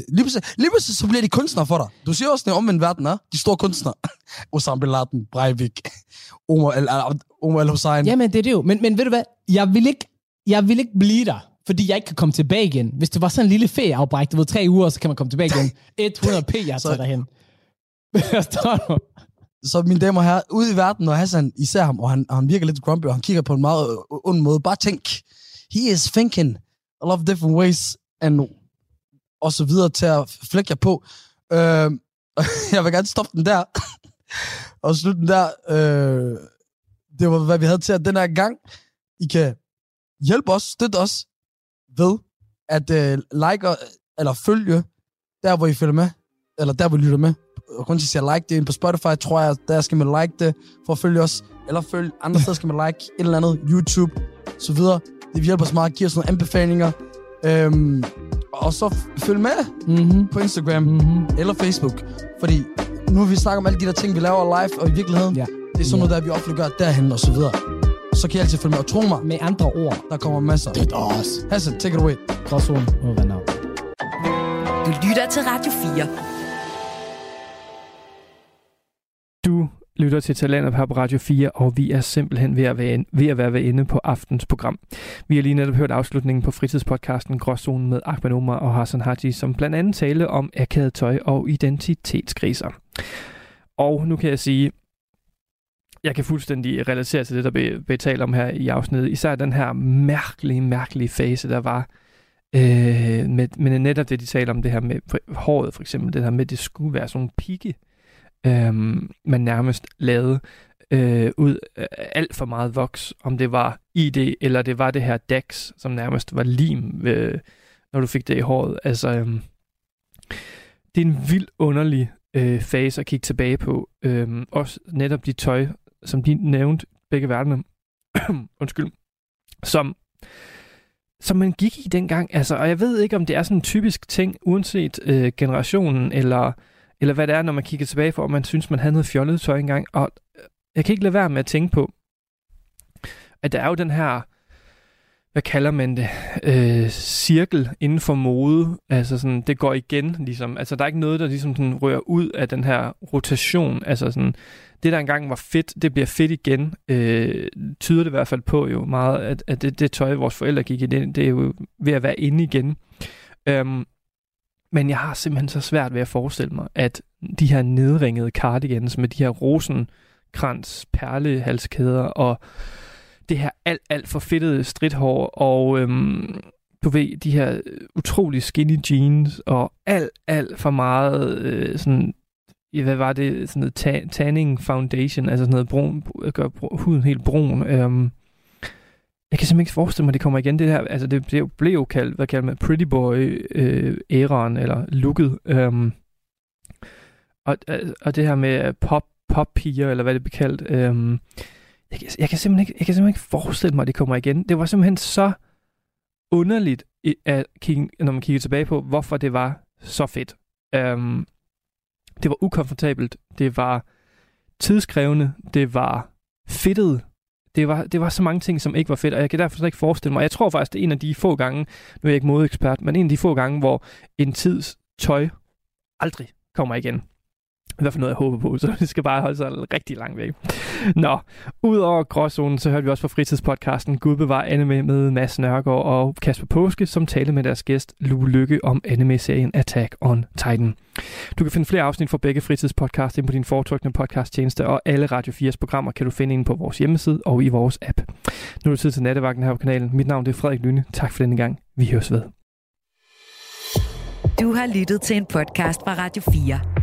[SPEAKER 7] lige, pludselig, lige pludselig, så bliver de kunstnere for dig. Du siger også, at omvendt verden er. De store kunstnere. [laughs] Osama Bin Laden, Breivik, Omar al- al- Omar al-Hussein.
[SPEAKER 1] Jamen, det er det jo. Men, men ved du hvad? Jeg vil ikke, jeg vil ikke blive der, fordi jeg ikke kan komme tilbage igen. Hvis det var sådan en lille ferieafbræk, du ved, tre uger, så kan man komme tilbage igen. [laughs] 100 p, jeg tager derhen. [laughs] Forstår du?
[SPEAKER 7] Så mine damer og herrer, ude i verden, når Hassan, I ser ham, og han, og han virker lidt grumpy, og han kigger på en meget ond måde, bare tænk, he is thinking a lot of different ways, and og så videre til at flække jer på. Øh, [laughs] jeg vil gerne stoppe den der, [laughs] og slutte den der. Øh, det var, hvad vi havde til at den her gang. I kan hjælpe os, støtte os, ved at øh, like og, eller følge der, hvor I følger med, eller der, hvor I lytter med grunden til, at jeg siger like det inde på Spotify, tror jeg, der skal man like det, for at følge os, eller følge andre steder skal man like et eller andet, YouTube, så videre. Det hjælper os meget, giver os nogle anbefalinger. Øhm, og så følg med
[SPEAKER 1] Mm-hmm.
[SPEAKER 7] på Instagram
[SPEAKER 1] Mm-hmm.
[SPEAKER 7] eller Facebook, fordi nu har vi snakket om alle de der ting, vi laver live, og i virkeligheden,
[SPEAKER 1] Ja.
[SPEAKER 7] det er sådan noget, der vi offentliggør derhen og så videre. Så kan I altid følge med, og tro mig,
[SPEAKER 1] Med andre ord.
[SPEAKER 7] der kommer masser.
[SPEAKER 1] Det er os.
[SPEAKER 7] Hassan, take it away.
[SPEAKER 1] Gråzone. Må være navn.
[SPEAKER 2] Du lytter til Radio 4.
[SPEAKER 3] lytter til Talentet her på Radio 4, og vi er simpelthen ved at være, ved at være ved inde på aftens program. Vi har lige netop hørt afslutningen på fritidspodcasten Gråzonen med Ahmed Omar og Hassan Haji, som blandt andet talte om akavet tøj og identitetskriser. Og nu kan jeg sige, jeg kan fuldstændig relatere til det, der blev, blev talt om her i afsnittet. Især den her mærkelige, mærkelige fase, der var øh, med, med netop det, de taler om det her med håret, for eksempel. Det her med, at det skulle være sådan nogle pigge, øhm, man nærmest lavede øh, ud af alt for meget voks, om det var ID, eller det var det her DAX, som nærmest var lim, øh, når du fik det i håret. Altså, øhm, det er en vild underlig øh, fase at kigge tilbage på. Øhm, også netop de tøj, som de nævnte, begge verdener, [clears throat] undskyld, som som man gik i dengang. Altså, og jeg ved ikke, om det er sådan en typisk ting, uanset øh, generationen, eller, eller hvad det er, når man kigger tilbage for, om man synes, man havde noget fjollet tøj engang. Og øh, jeg kan ikke lade være med at tænke på, at der er jo den her, hvad kalder man det, øh, cirkel inden for mode. Altså sådan, det går igen, ligesom. Altså, der er ikke noget, der ligesom sådan rører ud af den her rotation. Altså sådan, det der engang var fedt, det bliver fedt igen. Øh, tyder det i hvert fald på jo meget, at, at det, det tøj, vores forældre gik i, det, det er jo ved at være inde igen. Øhm, men jeg har simpelthen så svært ved at forestille mig, at de her nedringede cardigans med de her rosenkrans, perlehalskæder og det her alt, alt for fedtede stridthår og øhm, du ved, de her utrolig skinny jeans og alt, alt for meget øh, sådan hvad var det, sådan noget ta- tanning foundation, altså sådan noget brun, gør huden helt brun. Øhm, jeg kan simpelthen ikke forestille mig, at det kommer igen. Det her, altså det blev, blev jo kaldt, hvad kalder man, pretty boy øh, æraen, eller looket. Øhm, og, øh, og det her med øh, pop, pop piger, eller hvad det blev kaldt. Øhm, jeg, kan- jeg, kan simpelthen ikke, jeg kan simpelthen ikke forestille mig, at det kommer igen. Det var simpelthen så underligt, at kigge, når man kigger tilbage på, hvorfor det var så fedt. Øhm, det var ukomfortabelt, det var tidskrævende, det var fedtet. Det var, det var så mange ting, som ikke var fedt, og jeg kan derfor slet ikke forestille mig. Jeg tror faktisk, det er en af de få gange, nu er jeg ikke modeekspert, men en af de få gange, hvor en tids tøj aldrig kommer igen. I hvert fald noget, jeg håber på, [laughs] så det skal bare holde sig rigtig langt væk. Nå, udover gråzonen, så hørte vi også på fritidspodcasten Gud bevar anime med Mads Nørgaard og Kasper Påske, som talte med deres gæst Lue Lykke om anime-serien Attack on Titan. Du kan finde flere afsnit fra begge fritidspodcast ind på din foretrukne podcasttjeneste, og alle Radio 4's programmer kan du finde inde på vores hjemmeside og i vores app. Nu er det tid til nattevagten her på kanalen. Mit navn er Frederik Lyne. Tak for denne gang. Vi høres ved.
[SPEAKER 2] Du har lyttet til en podcast fra Radio 4.